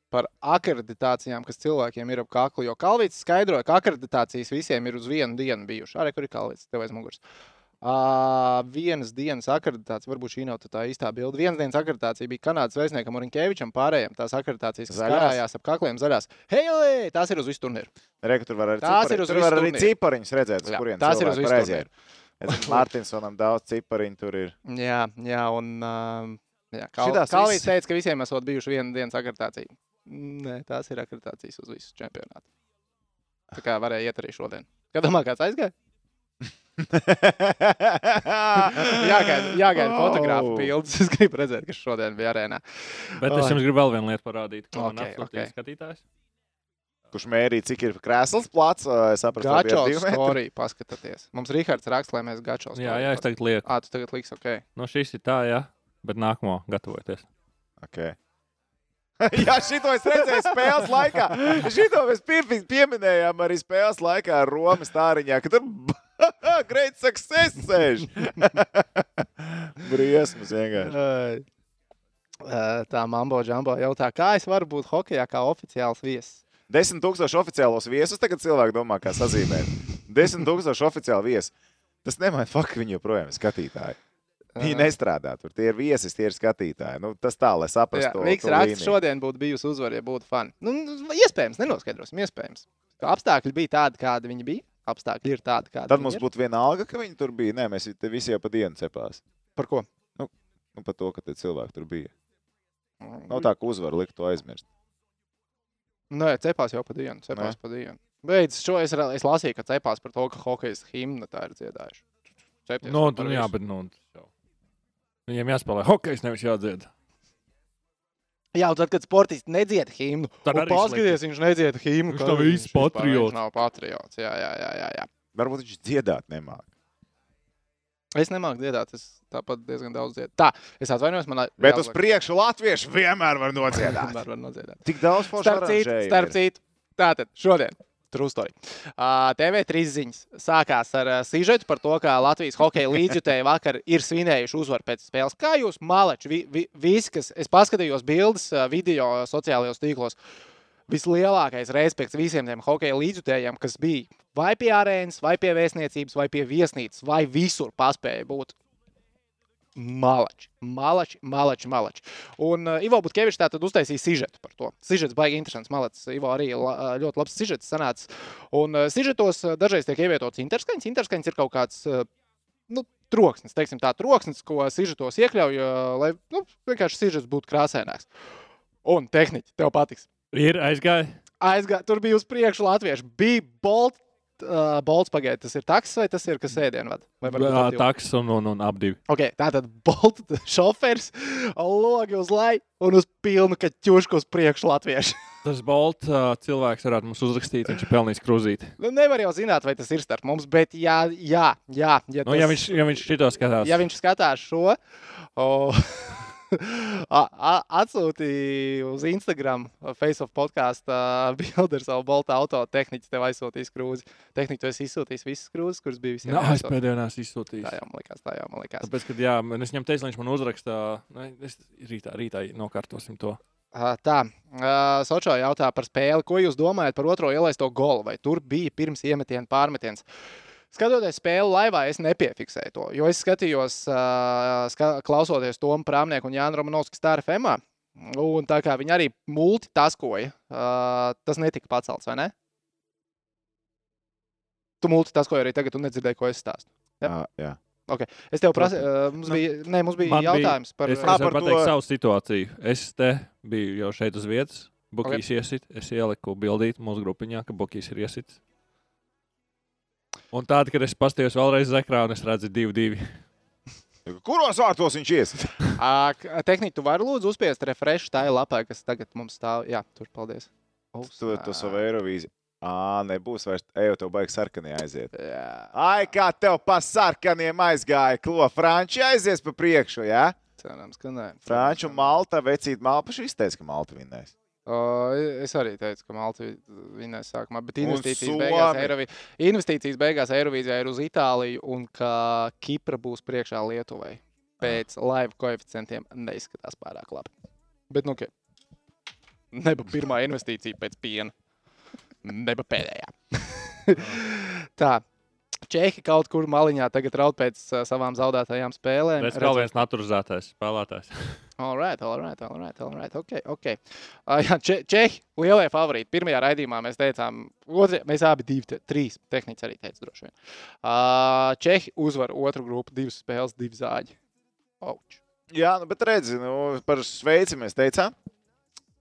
par akreditācijām, kas cilvēkiem ir ap kaklu. Jo Kalvīts skaidroja, ka akreditācijas visiem ir uz vienu dienu bijušas. Arī kur ir Kalvīts, tev aiz muguras. Uh, vienas dienas akreditācija, varbūt šī nav tā īstā bilde. Vienas dienas akreditācija bija Kanādas vēstniekam Urinkēvičam, pārējiem tās akreditācijas, kas karājās ap kakliem zaļās. Hei, tās ir uz visu turnīru. Reku, tur var arī, Tās cipari, ir uz tur var arī turnīru. cipariņus redzēt, uz Jā, kuriem tās ir uz visu aiziet. Es Mārtiņsonam daudz cipariņu tur ir. Jā, jā un um, jā, Kal Kalvīts viss- teica, ka visiem esot bijuši viena dienas akreditācija. Nē, tās ir akreditācijas uz visu čempionātu. Tā kā varēja iet arī šodien. Kad domā, kāds aizgāja? Jāgaida, jāgaida Oh. fotografu bildes. Es gribu redzēt, kas šodien bija arēnā. Bet es jums gribu vēl vienu lietu parādīt, ko man Ok, atsūtīja ok. skatītājs. Kurš mērīja, cik ir krēsls plats? Es saprotu, ka tas ir storija, paskatieties. Mums Rihards raksta, lai mēs gačo storiju. Jā, jā, es tagad lieku. Ā, tu tagad liks, ok. No šīs ir tā, jā. Bet nākamo gatavojieties. Okay. Jā, šito es redzēju spēles laikā. Šito mēs pie, pieminējām arī spēles laikā ar Romas tāriņā, tur great success sēž. Briesmas vienkārši. Tā Mambo Džambo jautā, kā es varu būt hokeja kā oficiāls viesis? Desmit tūkstoši oficiālos viesus tagad cilvēki domā, kā sazīmēt. Desmit tūkstoši oficiāli viesi. Tas nemaina faktu, viņi joprojām ir skatītāji. Viņi nestrādā tur. Tie ir viesi, tie ir skatītāji. Nu, tas tā, lai saprastu. Raksta, līniju. šodien būtu bijusi uzvara, ja būtu fani. Nu, nu, iespējams, nenoskaidrosim, iespējams. Apstākļi bija tādi, kādi viņi bija. Apstākļi ir tādi, kādi Tad viņi mums ir. būtu viena alga, ka viņi tur bija. Nē, mēs te visi jau pa dienu cepās. Par ko? Nu, par to, ka tie cilvēki tur bija. Nav tā, ka uzvaru likt to aizmirst. Nē, cepās jau pa dienu. Cepās Nē. pa dienu. Beidz, šo es, es lasīju, ka cepās par to, ka hokeja himna tā ir dziedājuši. Cepties Nu, par tu, jā, bet nu. Viņiem jāspēlē hokejs, nevis jādzied. Jā, un tad, kad sportists nedzied himnu, Tad paskaties, viņš nedzied himnu. Viņš kā nav īsts patriots. Viņš nav patriots. Jā, jā, jā, jā, jā. Varbūt viņš dziedāt nemāk. Es nemāku dziedāt, es tāpat diezgan daudz dziedu. Tā, es atvainojos, man Bet uz priekšu latvieši vienmēr var nodziedāt. Var, var nodziedāt. Tik daudz foršu Starp citu, starp citu, tātad šodien. Trūstori. Uh, TV3 ziņas sākās ar uh, sižetu par to, kā Latvijas hokeja līdzjutēji vakar ir svinējuši uzvaru pēc spēles. Kā jūs, maleči, vi, vi, visi, kas es paskatījos bildes, uh, video sociālajos tīklos, vislielākais respekts visiem tiem hokeja līdzjutējiem, kas bija vai pie arēnas, vai pie vēstniecības, vai pie viesnīcas, vai visur paspēja būt. Malači, malači, malači, malači. Un uh, Ivo Butkevičs tātad uztaisīja sižetu par to. Sižets baigi interesants. Malacis Ivo arī la, ļoti labs sižets sanāca. Un uh, sižetos uh, dažreiz tiek ievietots interskaņas. Interskaņas ir kaut kāds uh, nu, troksnis, teiksim tā, troksnis, ko sižetos iekļauj, uh, lai nu, vienkārši sižets būtu krāsaināks. Un tehniķi, tev patiks. Ir aizgāja. Aizgā, tur bija uz priekšu latvieši. Bija bolt, uh, bolts pagaidi. Tas ir taksis vai tas ir kas ēdienu vada? Vai varbūt divu? Taks un, un, un ap divi. Okay, tā tad bolta šofers, logi uz leju un uz pilnu kaķušku uz priekšu latviešu. Tas Bolt uh, cilvēks varētu mums uzrakstīt, viņš ir pelnījis krūzīti. Nu, nevar jau zināt, vai tas ir starp mums, bet jā, jā, jā ja, Nu, ja viņš, ja viņš šito skatās, ja viņš skatās šo, o, a- a- atsūtīja uz Instagram, Face of podkāstu bildi ar savu bolta auto. Tehniķis tev aizsūtīs krūzi. Tehniķis tu esi izsūtījis visas krūzes, kuras bija visiem. Nā, es jāaizsūta. pēdējā neesmu izsūtījis. Tā jau man likās, tā jau man likās. Tāpēc, kad jā, es viņam teicu, lai viņš man uzraksta, ne, es rītā, rītā nokārtosim to. Tā, Sočo jautā par spēli. Ko jūs domājat par otro ielaisto golu? Vai tur bija pirms iemetiena pārmetiens? Skatoties spēli laivā, es nepiefiksēju to. Jo es skatījos, ska, klausoties Tomu Prāmnieku un Jānu Romanovsku stāra FMā. Un tā kā viņi arī multitaskoja, tas netika pacelts, vai ne? Tu multitaskoji arī tagad, un nedzirdēji, ko es stāstu. Jā, jā. Es tev prasīju, ā, mums bija, ne, mums bija Man bija- jautājums par. Es, es par pateikt to- savu situāciju. Es te biju jau šeit uz vietas. Bukīs okay. iesit. Es ieliku bildīt mūsu grupiņā, ka Bukīs ir iesits. Un tāda, kad es paskatījos vēlreiz uz ekrānu, es redzu divu, divi. Kuros vārtos viņš ies? Tehniski, tu vari lūdzu uzspiest refresh tā lapā, kas tagad mums stāv. Jā, tur paldies. Tu to savu Eirovīziju. Ā, nebūs vairs. Ej, tev baigi sarkanie aiziet. Jā. Ai, kā tev pa sarkaniem aizgāja, klo Franči aizies pa priekšu, jā? Ja? Cerams, ka nē. Franču un Malta vecīt Malpaši izteica, ka Malta vinnēs. O, es arī teicu, ka Malta vinnēs sākumā, bet Un investīcijas Somi. beigās, Eirovī... investīcijas beigās Eirovīzijā ir uz Itāliju un ka Kipra būs priekšā Lietuvai. Pēc laivu koeficientiem neizskatās pārāk labi. Bet, nu, ok. Neba pirmā investīcija pēc piena. Neba pēdējā. Tā. Čehi kaut kur maliņā tagad raud pēc uh, savām zaudētajām spēlēm. Tas ir vēl viens naturalizētais spēlētājs. All right, all right, all right, all right. Okay, okay. Uh, jā, če, Čehi, lielie favorīti. Pirmajā raidījumā mēs teicām, otri, mēs abi divi, te, trīs. Tehniski arī teica, droši vien. Uh, Čehi uzvar otru grupu, divas spēles, divi zāģi. Auč. Jā, nu, bet redzi, nu, par Šveici mēs teicām.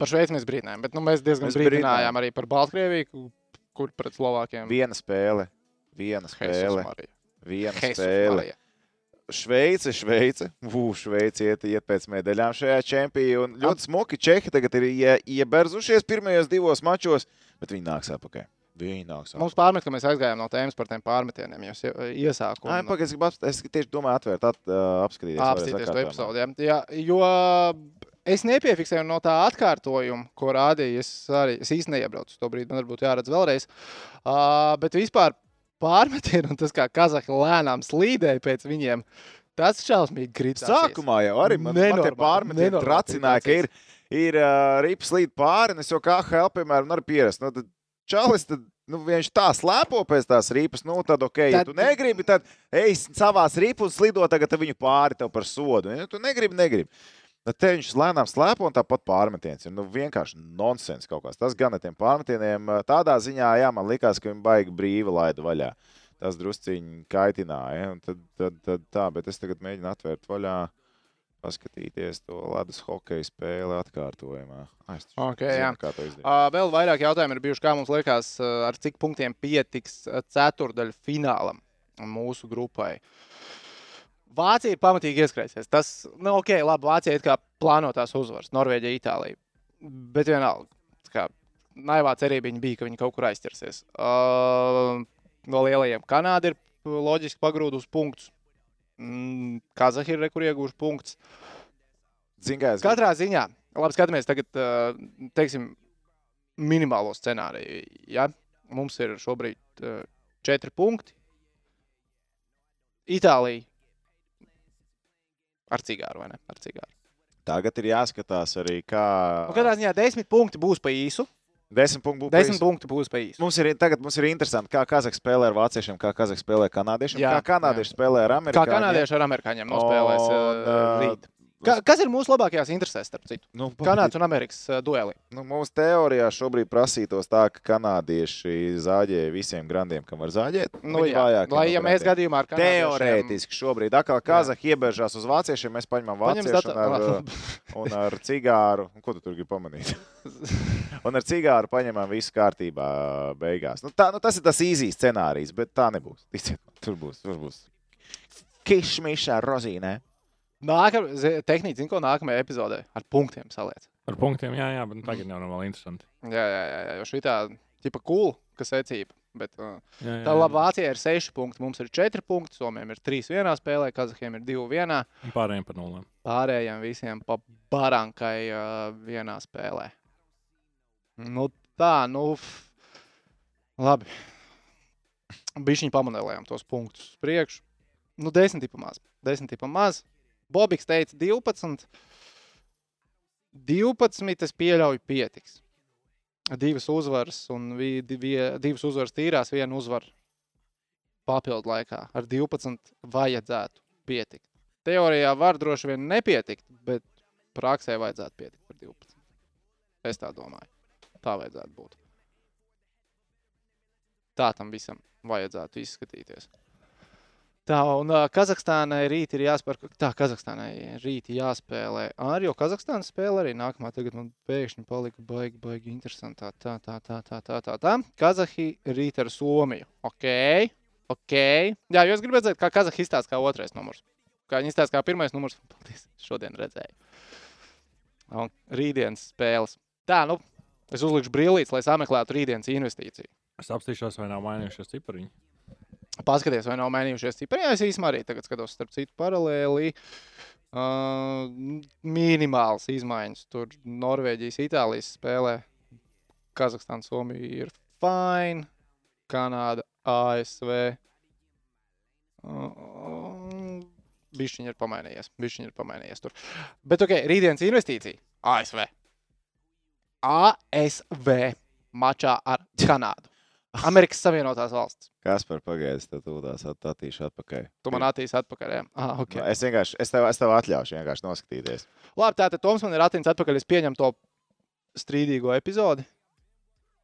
Par Šveici mēs brīdinājām, bet nu, mēs diezgan Mēs brīdinājām arī par Baltkrieviju, ku- kur pret Slovākiem Viena spēle. Viena spēle. Viena Jesus spēle. Marija. Šveice, Šveice. Ugh, Šveice iet, iet pēc medaļām šajā čempionā. Un ļoti smuki Čehi tagad ir ie, ieberzušies pirmajos divos mačos, bet viņi nāks atpakaļ. Viņi nāks atpakaļ. Mums pārmet, ka mēs aizgājām no tēmas par tiem pārmetieniem sie- iesākumā. Ai, pagaid, es, gribu es tieši domāju, atvērt, at, apskatīties. apstīties to epizodi. Jā. Jo es nepiefiksēju no tā atkārtojuma, ko rādīja. Es arī es īsti neiebraucu to brīdi, man varbūt jāredz vēlreiz. Uh, bet vispār pārmetienu un tas, kā Kazahstāna lēnām slīdēja pēc viņiem, tas šausmīgi kritās. Sākumā jau arī man, man tie pārmetieni tracināja, ka ir, ir uh, rips līdz pāri, un es jau kā HL, piemēram, arī pierast. Nu, tad Čalis, tad, nu, viņš tā slēpo pēc tās ripas, nu, tad, ok, ja Tad- tu negribi, tad ej savās ripas un slido tagad viņu pāri tev par sodu. Ja tu negribi, negribi. Tad te viņš lēnām slēpo un tāpat pārmetiens ir nu, vienkārši nonsens kaut kas. Tas gan ar tiem pārmetieniem tādā ziņā, jā, man likās, ka viņi baigi brīvi laida vaļā. Tas drusciņi kaitināja. un Tad, tad, tad tā, bet es tagad mēģinu atvērt vaļā, paskatīties to ledus hokeja spēli atkārtojumā. Ai, es taču Ok, zinu, jā. kā to izdarīt. Uh, vēl vairāk jautājumu ir bijuši, kā mums liekas, uh, ar cik punktiem pietiks uh, ceturdaļu finālam mūsu grupai. Vācija ir pamatīgi ieskrējusies. Tas, nu, ok, labi, Vācija ir kā plānotās uzvaras, Norvēģija, Itālija. Bet vienalga, kā naivā cerība bija, ka viņi kaut kur aizķersies. Uh, no lielajiem Kanāda ir loģiski pagrūda uz punktus. Mm, Kazahija ir re, kur iegūši punktus. Es Katrā ziņā, labi, skatāmies tagad, ā, teiksim, minimālo scenāriju. Ja? Mums ir šobrīd ā, četri punkti. Itālija ar cigāru vai ne? Ar cigāru. Tagad ir jāskatās arī, kā. Nu, katrā ziņā desmit punkti būs pa īsu. Desmit punktu būs. Desmit punkti būs pa īsu. Mums ir, tagad mums ir interesanti, kā Kazahs spēlē ar vāciešiem, kā Kazahs spēlē ar kanādiešiem, Jā, kā kanādieši spēlē ar Kā amerikāņiem. kanādieši ar amerikāņiem nospēlēs Un, ā, rīt. Ka, kas ir mūsu labākajās interesēs, starp citu? Nu, Kanādas un Amerikas ā, dueli. Nu, mūsu teorijā šobrīd prasītos tā, ka kanādieši zāģē visiem grandiem, kam var zāģēt. Nu, Viņi jā, vājākie lai, ja mēs gadījumā ar kanādiešiem... Teorētiski šobrīd atkal Kazahi iebežās uz vāciešiem, mēs paņemam Paņem vāciešu un ar, data- un ar cigāru. Un Ko tu tur gribi pamanīt? un ar cigāru paņemam visu kārtībā beigās. Nu, tā, nu, tas ir tas īzīs scenārijs, bet tā nebūs. Ticiet, tur būs. Tur būs. Kišmišā rozīnē. Nākamā tehnika, ko nākamajā epizodē ar punktiem saliec. Ar punktiem, jā, jā, bet nu tagad jau nav vēl interesanti. Jā, jā, jā, jā jo šī tā tipa cool, kas secība. Bet, uh, Jā, jā, tā labi, Vācijai ir 6 punkti, mums ir 4 punkti, Somijam ir 3 vienā spēlē, Kazahiem ir 2 vienā. Un Pārējiem par nulēm. Pārējiem visiem pa barankai uh, vienā spēlē. Nu, tā, nu, f- labi. Bišķiņi pamanēlējām tos punktus priekšu. Nu, 10 tipa maz. 10 tipa maz. Bobiks teica 12. 12 es pieļauju pietiks. Divas uzvaras un vi, divi, divas uzvaras tīrās, viena uzvara papildu laikā. Ar 12 vajadzētu pietikt. Teorijā var droši vien nepietikt, bet praksē vajadzētu pietikt par 12. Es tā domāju. Tā vajadzētu būt. Tā tam visam vajadzētu izskatīties. Tā, un uh, Kazahstānai rīt ir jāspēlē. Tā, Kazahstānai rīt jāspēlē. Arī jau Kazahstānas spēle arī nākamā. Tagad man pēkšņi palika baigi, baigi interesantā. Tā, tā, tā, tā, tā, tā. tā. Kazahi rīt ar Somiju. Ok, ok. Jā, jūs gribat redzēt, kā Kazahi izstāsta kā otrais numurs. Kā viņi izstāsta kā pirmais numurs. Paldies, šodien redzēju. Un rītdienas spēles. Tā, nu, es uzlikšu brīvlītes, lai sameklētu rītdienas investīciju. Es apstīšos, vai nav mainījušies cipariņi. Paskaties, vai nav mainījušies cipari. Jā, es īstenībā arī tagad skatos, starp citu, paralēli. Uh, minimāls izmaiņas. Tur Norvēģijas, Itālijas spēlē. Kazahstāna, Somija ir fine. Kanāda, ASV. Uh, Bišķiņi ir pamainījies. Bišķiņi ir pamainījies tur. Bet, ok, rītdienas investīcija. ASV. ASV mačā ar Kanādu. Amerikas Savienotās valsts. Kas par pagaidzi, tad tūlās attīšu atpakaļ. Tu man attīsi atpakaļ. Jā, ah, ok. Es vienkārši, es tev, es tev atļaušu vienkārši noskatīties. Labi, tātad Toms man ir attīstīts atpakaļ. Es pieņemu to strīdīgo epizodi.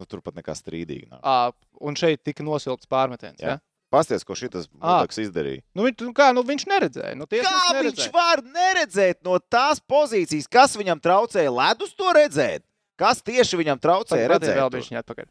Nu, turpat nekā strīdīgi nav. À, un šeit tika nosilpts pārmetiens. Jā. Ja? Pasties, ko Ā. būtaks izdarīja. Nu, viņ, nu kā, nu, viņš neredzēja. Nu, Kā viņš neredzēja. var neredzēt no tās pozīcijas, kas viņam traucēja ledus to redzēt? Kas tieši viņam traucēja Pagaidiet, redzēt? to? bišķiņ atpakaļ.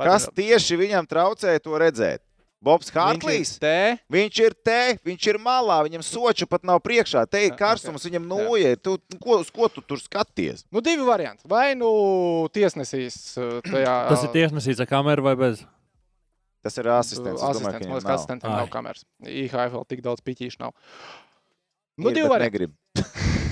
Kas tieši viņam traucēja to redzēt? Bobs Hartlīs. Te, Viņš ir te, viņš ir malā, viņam soča pat nav priekšā. Te ir karstums, viņam noja. ir. Tu, ko, uz ko tu tur skaties? nu, divi varianti. Vai nu tiesnesīs uh, tajā. Tas ir tiesnesīts ar kameru vai bez? Tas ir asistents. Es domāju, Asistents, ka man viņam liekas, nav. asistentiem Ai. nav kameras. IHF vēl tik daudz piķīšu nav. Nu, Ir, divi varianti.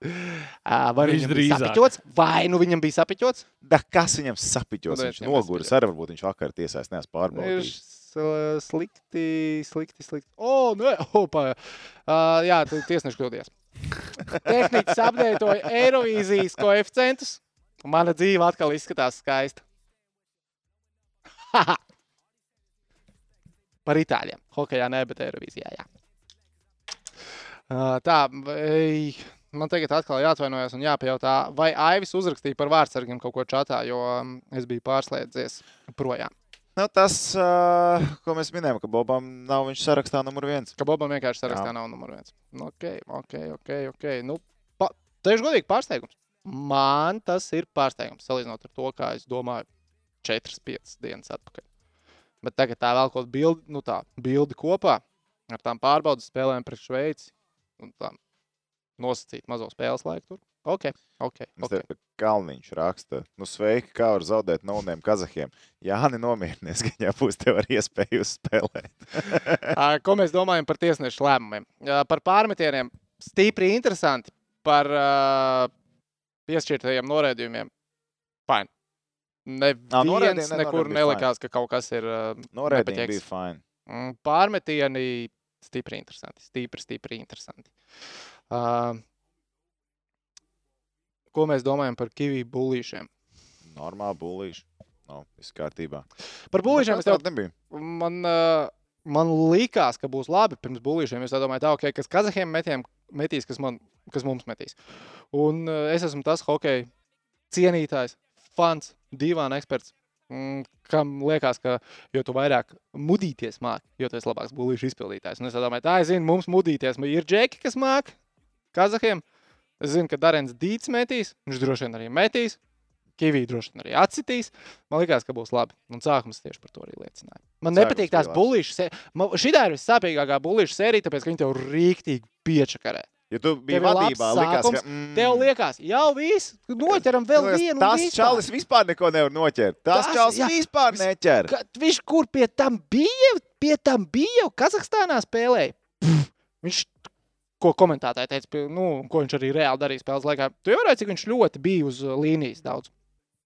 Vai viņam bija Visdrīzāk. sapiķots, vai nu viņam bija sapiķots? Da, kas viņam sapiķos? Nu, Viņš noguris. Arī varbūt viņš vakar tiesās neesmu Ir pārbaudījis. s- slikti, slikti, slikti. O, nē, opa. Uh, jā, tu tiesneši kļūdījies. Tehniķis apdeitoja Eirovīzijas koeficientus. un Mana dzīve atkal izskatās skaista. Haha. Par itāļiem. Hokejā nē, bet Eirovīzijā. Jā. Uh, tā, vai, man tagad atkal jāatvainojas un jāpajautā, vai Aivis uzrakstīja par vārdsargiem kaut ko čatā, jo um, es biju pārslēdzies projām. Nu, tas, ko mēs minējām, ka Bobam nav viņš sarakstā numur viens. Ka Bobam vienkārši sarakstā Jā. nav numur viens. Nu, Ok, ok, ok. okay. Nu, pa, teikšu godīgi, pārsteigums. Man tas ir pārsteigums, salīdzinot ar to, kā es domāju, 4-5 dienas atpakaļ. Bet tagad tā vēl kaut kāda bildi, nu tā, bildi kopā ar tām pārbaudas spēlēm pret Šveici un tā nosacīt mazo spēles laiku tur. Ok, ok. Okay. Kalniņš raksta, nu sveiki, kā var zaudēt nauniem kazahiem. Jā, nemierinies, ka viņam būs tev arī iespēja uzspēlēt. Ko mēs domājam par tiesnešu lēmumiem? Par pārmetieniem stipri interesanti. Par uh, piešķirtajiem noraidījumiem. Fine. Neviens ne- nekur nelikās, ka kaut kas ir uh, nepaķeks. bija fine. Mm, Pārmetieni stipri interesanti. Stipri, stipri interesanti. Uh, ko mēs domājam par kiviju bullīšiem? Normāli būlīši. No, viss kārtībā. Par bullīšiem es tādu nebija. man, man likās, ka būs labi pirms būlīšiem. Es domāju, tā, okay, kas kazahiem metiem metīs, kas, man, kas mums metīs. Un es esmu tas hockey cienītājs, fans, divāna eksperts. mm, Kam liekas, ka jo vairāk mudīties māki, jo esi labāks būlīšu izpildītājs. Un es domāju, tā, es zinu, mums mudīties ir džeki, kas māki kazahiem. Es zinu, ka Darens Dīts metīs, viņš droši vien arī metīs. Kivī droši vien arī atsitīs. Man liekas, ka būs labi. Un sākums tieši par to arī liecināja. Man Sākums nepatīk tās bullīšas. Šī ir vissāpīgākā bullīšu sērija, tāpēc, ka viņi tev rīktīgi piečakarē. Ja tu biji vadībā, likās, sākums, ka... Mm, Tev liekas, jau viss, noķeram vēl liekas, vienu. Tas vispār. čalis vispār neko nevar noķert. Tas Tas, čalis jā. vispār neķer. Ka, viņš kur pie tam bija? Pie tam bija jau Kazahstānā spēlēja. Pff, viņš, ko komentētāji teica, nu, ko viņš arī reāli darīja spēles laikā. Tu jau redzēji, cik viņš ļoti bija uz uh, līnijas daudz.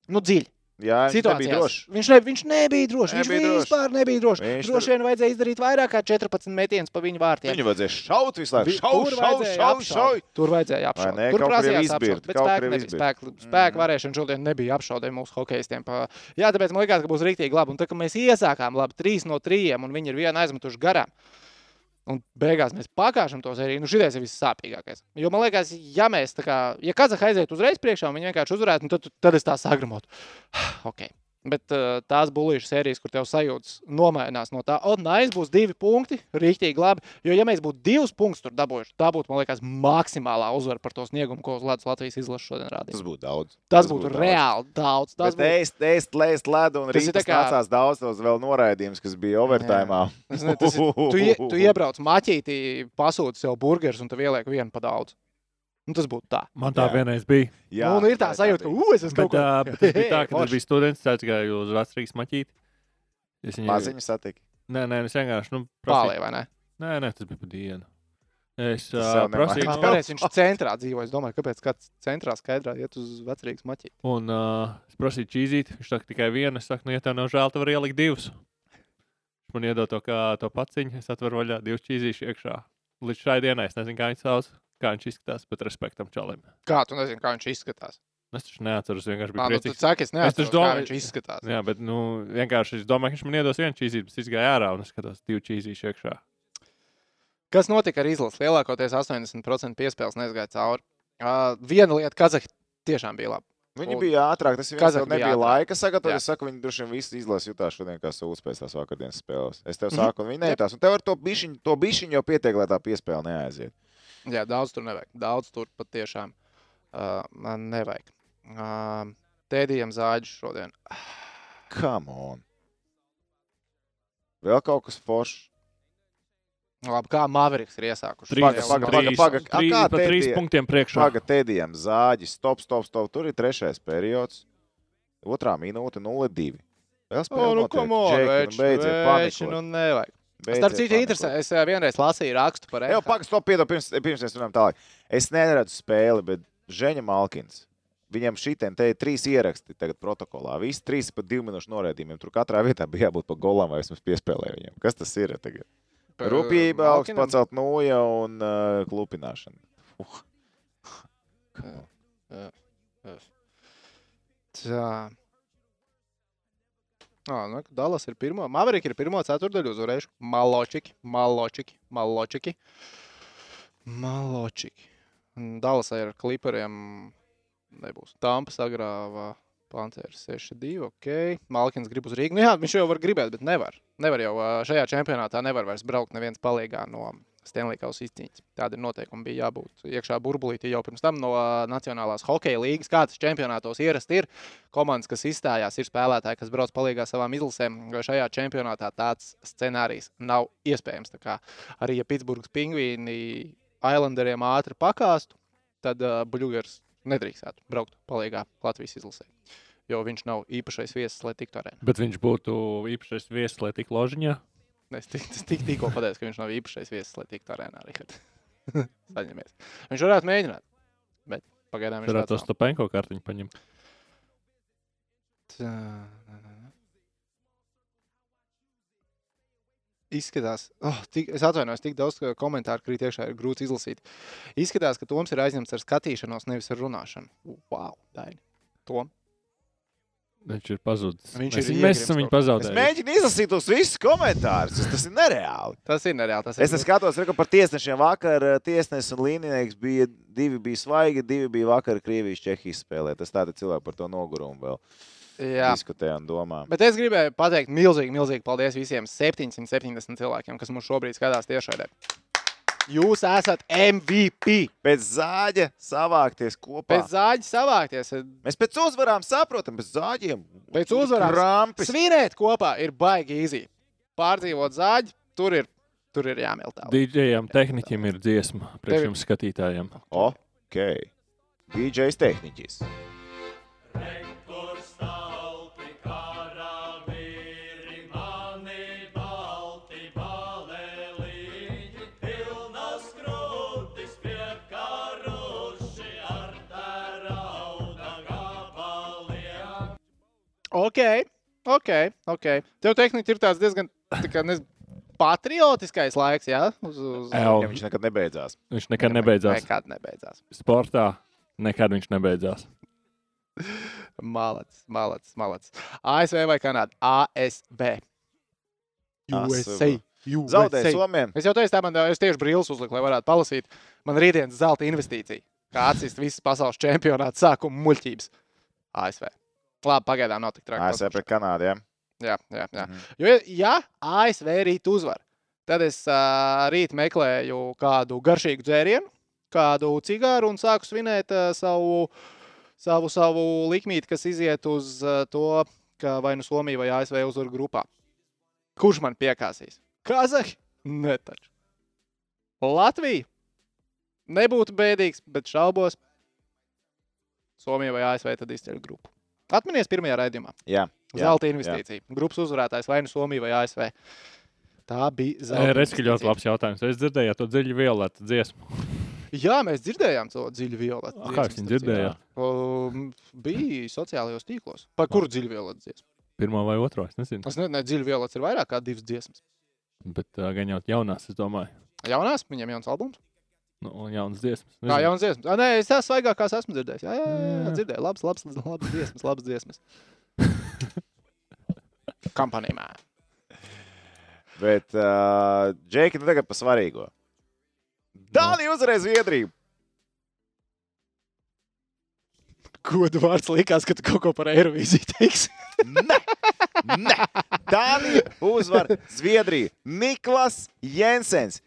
Nu, dziļi. Jā, viņš nebija Situācijās. drošs. Viņš, ne, viņš nebija drošs. Viņš Nebija vispār nebija drošs. Viņš Droši vien vajadzēja izdarīt vairāk kā 14 metienus pa viņu vārtiem. Viņu vajadzēja šaut visu laiku. Vi- Šau, tur šau, vajadzēja šau, apšaut. šau. Tur vajadzēja apšaut. ne? Tur prasījās apšaut, bet jau nebija. izbird. Spēka, spēka Mhm. varēšana šodien nebija apšaudē mūsu hokeistiem. Pa... Jā, tāpēc man liekas, ka būs rīktīgi labi. Un tā, ka mēs iesākām labi 3 no 3, un viņi ir viena aizmetuši garām. Un beigās mēs pakāpām to sēriju. Nu, šis ir vissāpīgākais. Jo man liekas, ja mēs tā kā, ja Kazahstāna aiziet uzreiz priekšā, un viņi vienkārši uzvarētu, nu, tad, tad es tā sagramot. ok, Bet uh, tās bulīšu sērijas, kur tev sajūtas nomainās no tā, oh, nē, būs divi punkti, rīktīgi labi. Jo, ja mēs būtu divus punktus tur dabūjuši, tā būtu, man liekas, maksimālā uzvara par to sniegumu, ko uz ledus Latvijas izlases šodien rādīja. Tas būtu daudz. Tas būtu reāli daudz. Tas Tas būtu ēst, ēst, lēst ledu, un Tas ir tā kā- nācās daudz tos vēl noraidījumus, kas bija tas ir, tu, ie, tu iebrauc maķītī, pasūti sev burgerus un tev ieliek vienu pa daudz. Nu, tas būtu tā. Man tā Jā. vienreiz bija. Jā, nu, un ir tā jā, sajūta, ka, uh, es esmu Bet, kaut uh, bet tas bija tā, ka tas bija students, tāds kā jūs vecrīgas maķīt. Es viņu Maziņu satika. Nē, nē, es vienkārši. Nu, Pālē, prasīju- vai ne? Nē, nē, tas bija pa dienu. Es uh, prasīju, nemaz- Kā pareizi viņš centrā dzīvo? Es domāju, kāpēc kāds centrā skaidrā iet uz vecrīgas maķīti. un uh, es prasīju čīzīt. Viņš saka tikai vienu. Es saku, nu, ja tev nav žēl, tad var ielikt divus. Viņš man iedod to, kā, to paciņu. Es atveru vaļā divus čīzīšus iekšā. Līdz šai dienai es nezinu, kā viņš sauc, kā viņš izskatās, bet respektam čalim. Kā tu nezini, kā viņš izskatās? Es taču neatceros, vienkārši biju Nā, nu, saki, es Es taču neatceros, kā viņš izskatās. Jā, bet nu, vienkārši es domāju, ka viņš man iedos vienu čīzīti, bet es gāju ārā un es skatos divu čīzīšu iekšā. Kas notika ar izlasi? Lielākoties 80% piespēles neizgāja cauri. Uh, viena lieta, Kazahstāna tiešām bija laba. Viņi bija ātrāk, tas bija nebija ātrāk. laika sagatavot. Es saku, viņi droši vien visi izlasa jutās šodien, kā sūdz pēc tās vakardienas spēles. Es tev Mhm. saku, un viņi neitās. Un tev ar to bišķiņu, to bišķiņu jau pietiek, lai tā piespēle neaiziet. Jā, daudz tur nevajag. Daudz tur patiešām uh, man nevajag. Uh, Tēdījam zāģis šodien. Come on! Vēl kaut kas foršs. Labi, kā Maveriks ir iesākuši. Trīs, Paga, paga, paga, trīs, paga. A, trīs, kā pa trīs tēdie- punktiem priekšā. Paga, tēdījām zāģis, stop, stop, stop. Tur ir trešais periods. Otrā minūte, 0-2. Vēl spēlē. O, nu, come on, veči, veči, nu nevajag. Beidziet Starp citu, interesē, es eh, vienreiz lasīju rakstu par Jā, NHL. pagaidi, stop, piedod, pirms, pirms mēs runājam tālāk. Es neredzu spēli, bet Ženja Malkins. Viņam šitiem te ir trīs ieraksti tagad protokolā. Visi trīs pa divu minūšu noraidījumiem. Tur katrā vietā bija jābūt pa golam vai vismaz piespēlē viņam. Kas tas ir tagad? Rūpība, augsts pacelt noja un uh, klupināšana. Uh. Tā. Ah, nu, Dallas ir pirmā. Maverika ir pirmā ceturdaļa uzvarējuši. Maločiki, maločiki, maločiki. Maločiki. Un Dallasai ar klipariem nebūs. Tampa sagrāva Panthers 6-2. Ok. Malkins grib uz Rīgu. Nu, jā, viņš jau var gribēt, bet nevar. Nevar jau šajā čempionātā nevar vairs braukt neviens palīgā no Stanley Kausa izcīņas. Tāda noteikuma. Bija jābūt iekšā burbulītī jau pirms tam no Nacionālās hokeja līnijas. Kāds čempionātos ierasti ir? Komandas, kas izstājās, ir spēlētāji, kas brauc palīgā savām izlasēm. Šajā čempionātā tāds scenārijs nav iespējams. Arī ja Pitsburgas pingvīni Islanderiem ātri pakāstu, tad uh, Buļbuļsaktas nedrīkstētu braukt palīgā Latvijas izlasē. Jo viņš nav īpašais viesis, lai tiktu arēnā. Bet viņš būtu īpašais viesis, lai tik ložiņā. Es tik, tik, tikko pateicu, ka viņš nav īpašais viesis, lai tiktu arēnā. Saņemies. Viņš varētu mēģināt, bet pagaidām viņš Varētu to. Stopenko kartiņu paņemt. Tā. Izskatās, oh, tik, es atvainojos, tik daudz komentāru krīt iekšā, ir grūti izlasīt. Izskatās, ka Toms ir aizņemts ar skatīšanos, nevis ar runāšanu. Wow, Daini. Tom. Viņš ir pazudis. Viņš mēs, ir mēs esam viņu kaut Es pazaudējuši. mēģinu izlasīt tos visus komentārus. Tas- ir nereāli. Tas ir nereāli. Tas Es ir te skatos, ka par tiesnešiem vakar eh, tiesnesis un līninieks bija divi bija svaigi, divi bija vakar Krievijas Čehijas spēlē. Tas tāda cilvēki par to nogurumu vēl Jā. diskutē un domā. Bet es gribēju pateikt milzīgi, milzīgi paldies visiem 770 cilvēkiem, kas mums šobrīd skatās tiešraidē. Jūs esat MVP. Pēc zāģa savākties kopā. Pēc zāģa savākties, Mēs pēc uzvarām saprotam, pēc zāģiem. Pēc uzvarām Rampis. svinēt kopā ir baigi īzī. Pārdzīvot zāģi, tur ir, tur ir jāmiltā. DJam, tehniķim ir dziesma priekš jums skatītājiem. Ok. DJs tehniķis. Rektor Ok, ok, ok. Tev tehniski ir tāds diezgan tā kā, nezinu, patriotiskais laiks, jā? Uz, uz... Ja viņš nekad nebeidzās. Viņš nekad nebeidzās. Nekad nebeidzās. Sportā nekad viņš nebeidzās. Malacis, malacis, malacis. ASV vai Kanāda? ASV. USA. Zaudēja USA. Somijam. Es jau teicu, tā man es tieši brīvs uzliku, lai varētu palasīt. Man rītdienas zelta investīcija. Kā atsist visas pasaules čempionāta sākuma muļķības. ASV. Labi, pagaidām nav tik traki. ASV pret Kanādu. Ja? Jā, jā, jā. Mhm. Jo, ja ASV rīt uzvar, tad es uh, rīt meklēju kādu garšīgu dzērienu, kādu cigāru un sāku svinēt uh, savu, savu, savu likmīti, kas iziet uz uh, to, ka vai nu Somija vai ASV uzvar grupā. Kurš man piekāsīs? Kazahi? Ne taču. Latvija? Nebūtu bēdīgs, bet šaubos. Somija vai ASV tad izceļ grupu. Atminies pirmajā raidījumā. Jā, jā, Zelta investīcija. Grupas uzvarētājs vai nu Somija vai ASV. Tā bija zelta. Reizes ļoti labs jautājums. Es dzirdēju to dziļu violetu dziesmu. Jā, mēs dzirdējām to dziļu violetu. A, Kā jūs viņu dzirdējāt? Um, bija sociālajos tīklos. Par kuru dziļu violetu dziesmu? Pirmā vai otrā? Es nezinu. Es nezinu, dziļu violetu ir vairāk kā divas dziesmas. Bet uh, gan jau jaunās, es domāju. Jaunās, viņam jauns albums. Nu, un jaunas dziesmas. Kā jauns dziesmas? Ah, nē, es tās svaigākās esmu dzirdējis. Jā, jā, jā, jā dzirdēju. Labs, labs, labs dziesmas, labs dziesmas. Kampanijā. Bet, uh, Džeki, tu tagad par svarīgo. Dānija uzvarēs Zviedriju. Godu vārds likās, ka tu kaut ko par Eirovīziju teiksi. Nē, nē. Dānija uzvar Zviedriju. Niklas Jensens.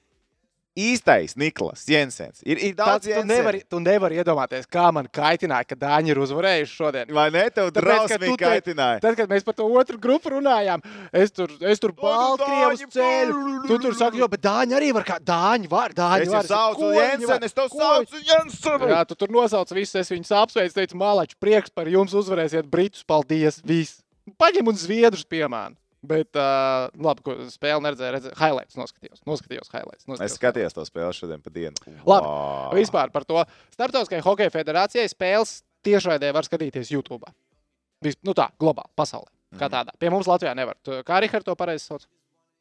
Īstais Niklas Jensens. Ir, ir daudz tu, nevari, tu nevari iedomāties, kā man kaitināja, ka Dāņi ir uzvarējuši šodien. Vai ne? Tev drausmīgi kaitināja. Tad, kad mēs par to otru grupu runājām, es tur, es tur Baltkrievus Dāņi, ceļu. Tu tur saki, jo, bet Dāņi arī var kā Dāņi var. Dāņi Es var. tev saucu? Jensenu, es tev saucu Jensenu. Jā, tu tur nosauc visus, es viņus apsveicu, teicu, mālači, prieks par jums, uzvarēsiet Britus, paldies, viss. Paņem un Zviedrus piemēram. Bet, uh, labi, ko spēle neredzēju, redzēju, highlights noskatījos. Noskatījos highlights. Es Noskatījos skatījos to spēli šodien pa dienu. Labi. Vau. Vispār par to Startautiskajai hokeja federācijai spēles tiešraidē var skatīties YouTube. Vis, nu tā, globāli, pasaulē. Kā Mhm. tādā. Pie mums Latvijā nevar. Kā Rihards to pareizi sauc?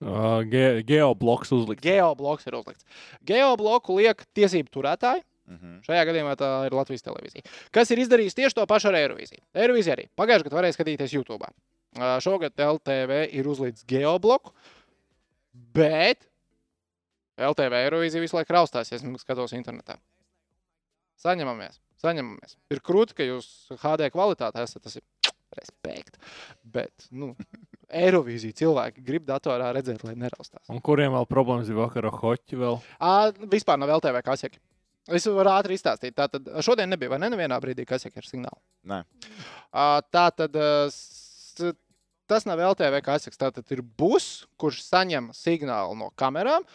Uh, ge geobloks uzlikt. Geobloks ir uzlikts. Geobloku liek tiesību turētāji. Mhm. Šajā gadījumā tā ir Latvijas televīzija. Kas ir izdarījis tieši to pašu ar Eirovīziju? Eirovīzija arī. Pagājušajā gadā varēja skatīties YouTube. Šogad LTV ir uzlīdz geobloku, bet LTV Eirovīzija visu laiku raustās, ja skatos internetā. Saņemamies, saņemamies. Ir krūti, ka jūs HD kvalitātē esat. Tas ir respekt. Bet, nu, Eirovīzija cilvēki grib datorā redzēt, lai neraustās. Un kuriem vēl problēmas ir vakar ar hoķi vēl? À, vispār nav LTV kaseki. Es varu ātri izstāstīt. Tātad šodien nebija, vai ne? Nevienā brīdī kaseki ar signālu. Nē. À, Tātad ā, s- tas nav LTV kaseks. Tātad ir bus, kurš saņem signālu no kamerām,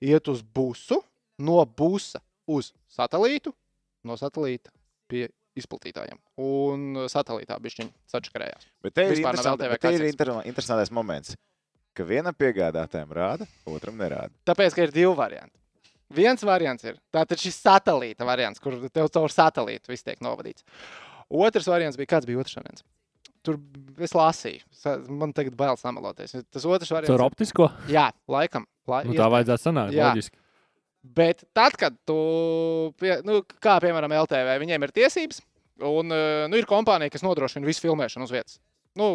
iet uz busu, no busa uz satelītu, no satelīta pie izplatītājiem. Un satelītā bišķiņi sačakarējās. Bet te ir, bet te ir inter, interesantais moments, ka vienam piegādātājam rāda, otram nerāda. Tāpēc, ka ir divi varianti. Viens variants ir tātad šis satelīta variants, kur tev caur satelītu viss tiek novadīts. Otrs variants bija, kāds bija otrs variants? Tur es lasīju, man tagad bail samaloties. Tas otrs variants. Caur optisko? Jā, laikam. Lai, Nu, tā vajadzētu sanākt. Loģiski. Bet tad, kad tu, pie, nu, kā piemēram LTV, viņiem ir tiesības, un eh, nu, ir kompānija, kas nodrošina visu filmēšanu uz vietas. Nu,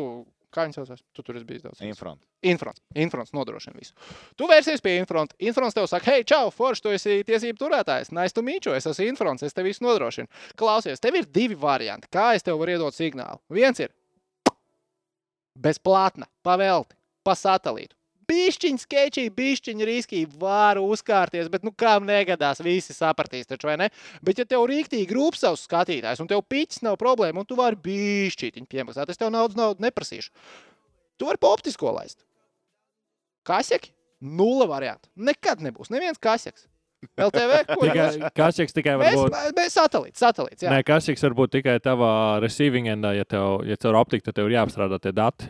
kā viņi saucās? Tu tur esi bijis daudz. Infront. Infrons. Infrons nodrošina visu. Tu vērsies pie Infrons. Infrons tev saka, hei, čau, forši, tu esi tiesību turētājs. Nē, es tu mīču, es esmu Infrons, es tev visu nodrošinu. Klausies, tev ir divi varianti, kā es tev varu iedot signālu. Viens ir bez plātna, pavelti, pa satelītu. Bišķiņš, sketčī, bišķiņš, riskī, var uzkārties, bet, nu, kā negadās, visi sapratīs, taču, vai ne? Bet, ja tev rīktīgi grūps savus skatītājs, un tev piķis nav problēma, un tu vari bišķiņu piemaksāt, es tev naudas naudu neprasīšu. Tu vari pa optisko laist. Kaseki? Nulle variantu. Nekad nebūs. Neviens kaseks. LTV. Tikai mēs- kašķiks tikai var Mēs, būt. mēs satelīts, satelīts. Jā. Nē, kašķiks var būt tikai tavā receiving endā, ja tev, ja caur optiku, tad tev ir jāapstrādā tie dati.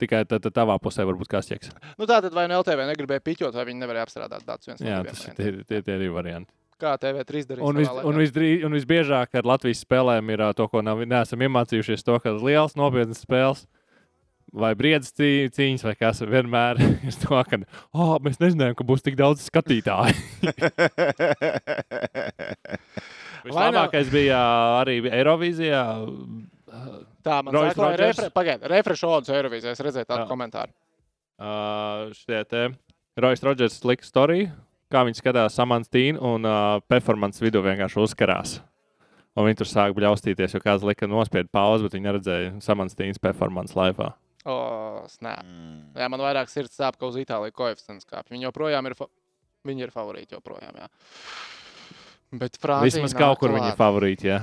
Tikai tad, tad tavā pusē var būt kašķiks. Nu, tā tad vai nu LTV negribēja piķot, vai viņi nevarēja apstrādāt datus. viens no ir variantiem. tie, tie, tie divi varianti. Kā TV3 darīja. Un, vis, un, laikā. visdrī, un visbiežāk ar Latvijas spēlēm ir to, ko nav, neesam iemācījušies, to, ka liels, nopietnas spēles vai briedzes cī- cīņas, vai kas vienmēr ir to, ka oh, mēs nezinājām, ka būs tik daudz skatītāju. Vislabākais bija arī Eirovīzijā. Tā man Royce saka, Rodgers? refre, pagaid, refresh odds Eirovīzijā. Es redzēju tādu Jā. komentāru. Uh, Šie te Rojas Rodžers lika storiju, kā viņi skatās Samantīnu un uh, performance vidū vienkārši uzkarās. Un viņi tur sāk bļaustīties, jo kāds lika nospied pauzi, bet viņi neredzēja samanstīnas performance laivā. O, snap. Mm. Jā, man vairāk sirds sāp, ka uz Itāliju koeficients kāpj. Viņi joprojām ir, fa... viņi ir favorīti joprojām, jā. Bet Francija Vismaz kaut kur viņi ir klāt. favorīti. Ja?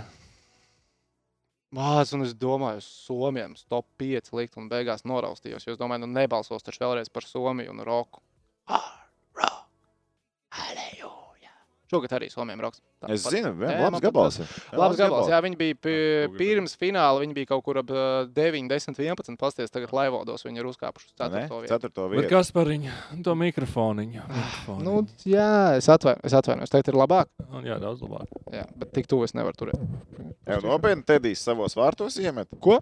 Māc, un es domāju, uz Somijam top 5 likt un beigās noraustījos. Jo es domāju, nu nebalsos taču vēlreiz par Somiju un Roku. Halleluja! Šogad arī Somijam Roks. Tā Es pat- zinu, Jā, vien, jā, labs man gabals. ir. Labs gabals, jā, viņi bija pirms fināla, viņi bija kaut kur ap ā, 9, 10, 11. Pasties, tagad laivodos viņi ir uzkāpuši uz Ne? 4. vietu. Ceturto Bet vietu. kas par viņu? To mikrofoniņu. mikrofoniņu. Nu, jā, es atvainojos, es atvainojos. Tagad ir labāk. Un jā, daudz labāk. Jā, bet tik tuvu es nevaru turēt. Jā, nopietni Tedijs savos vārtos iemet. Ko?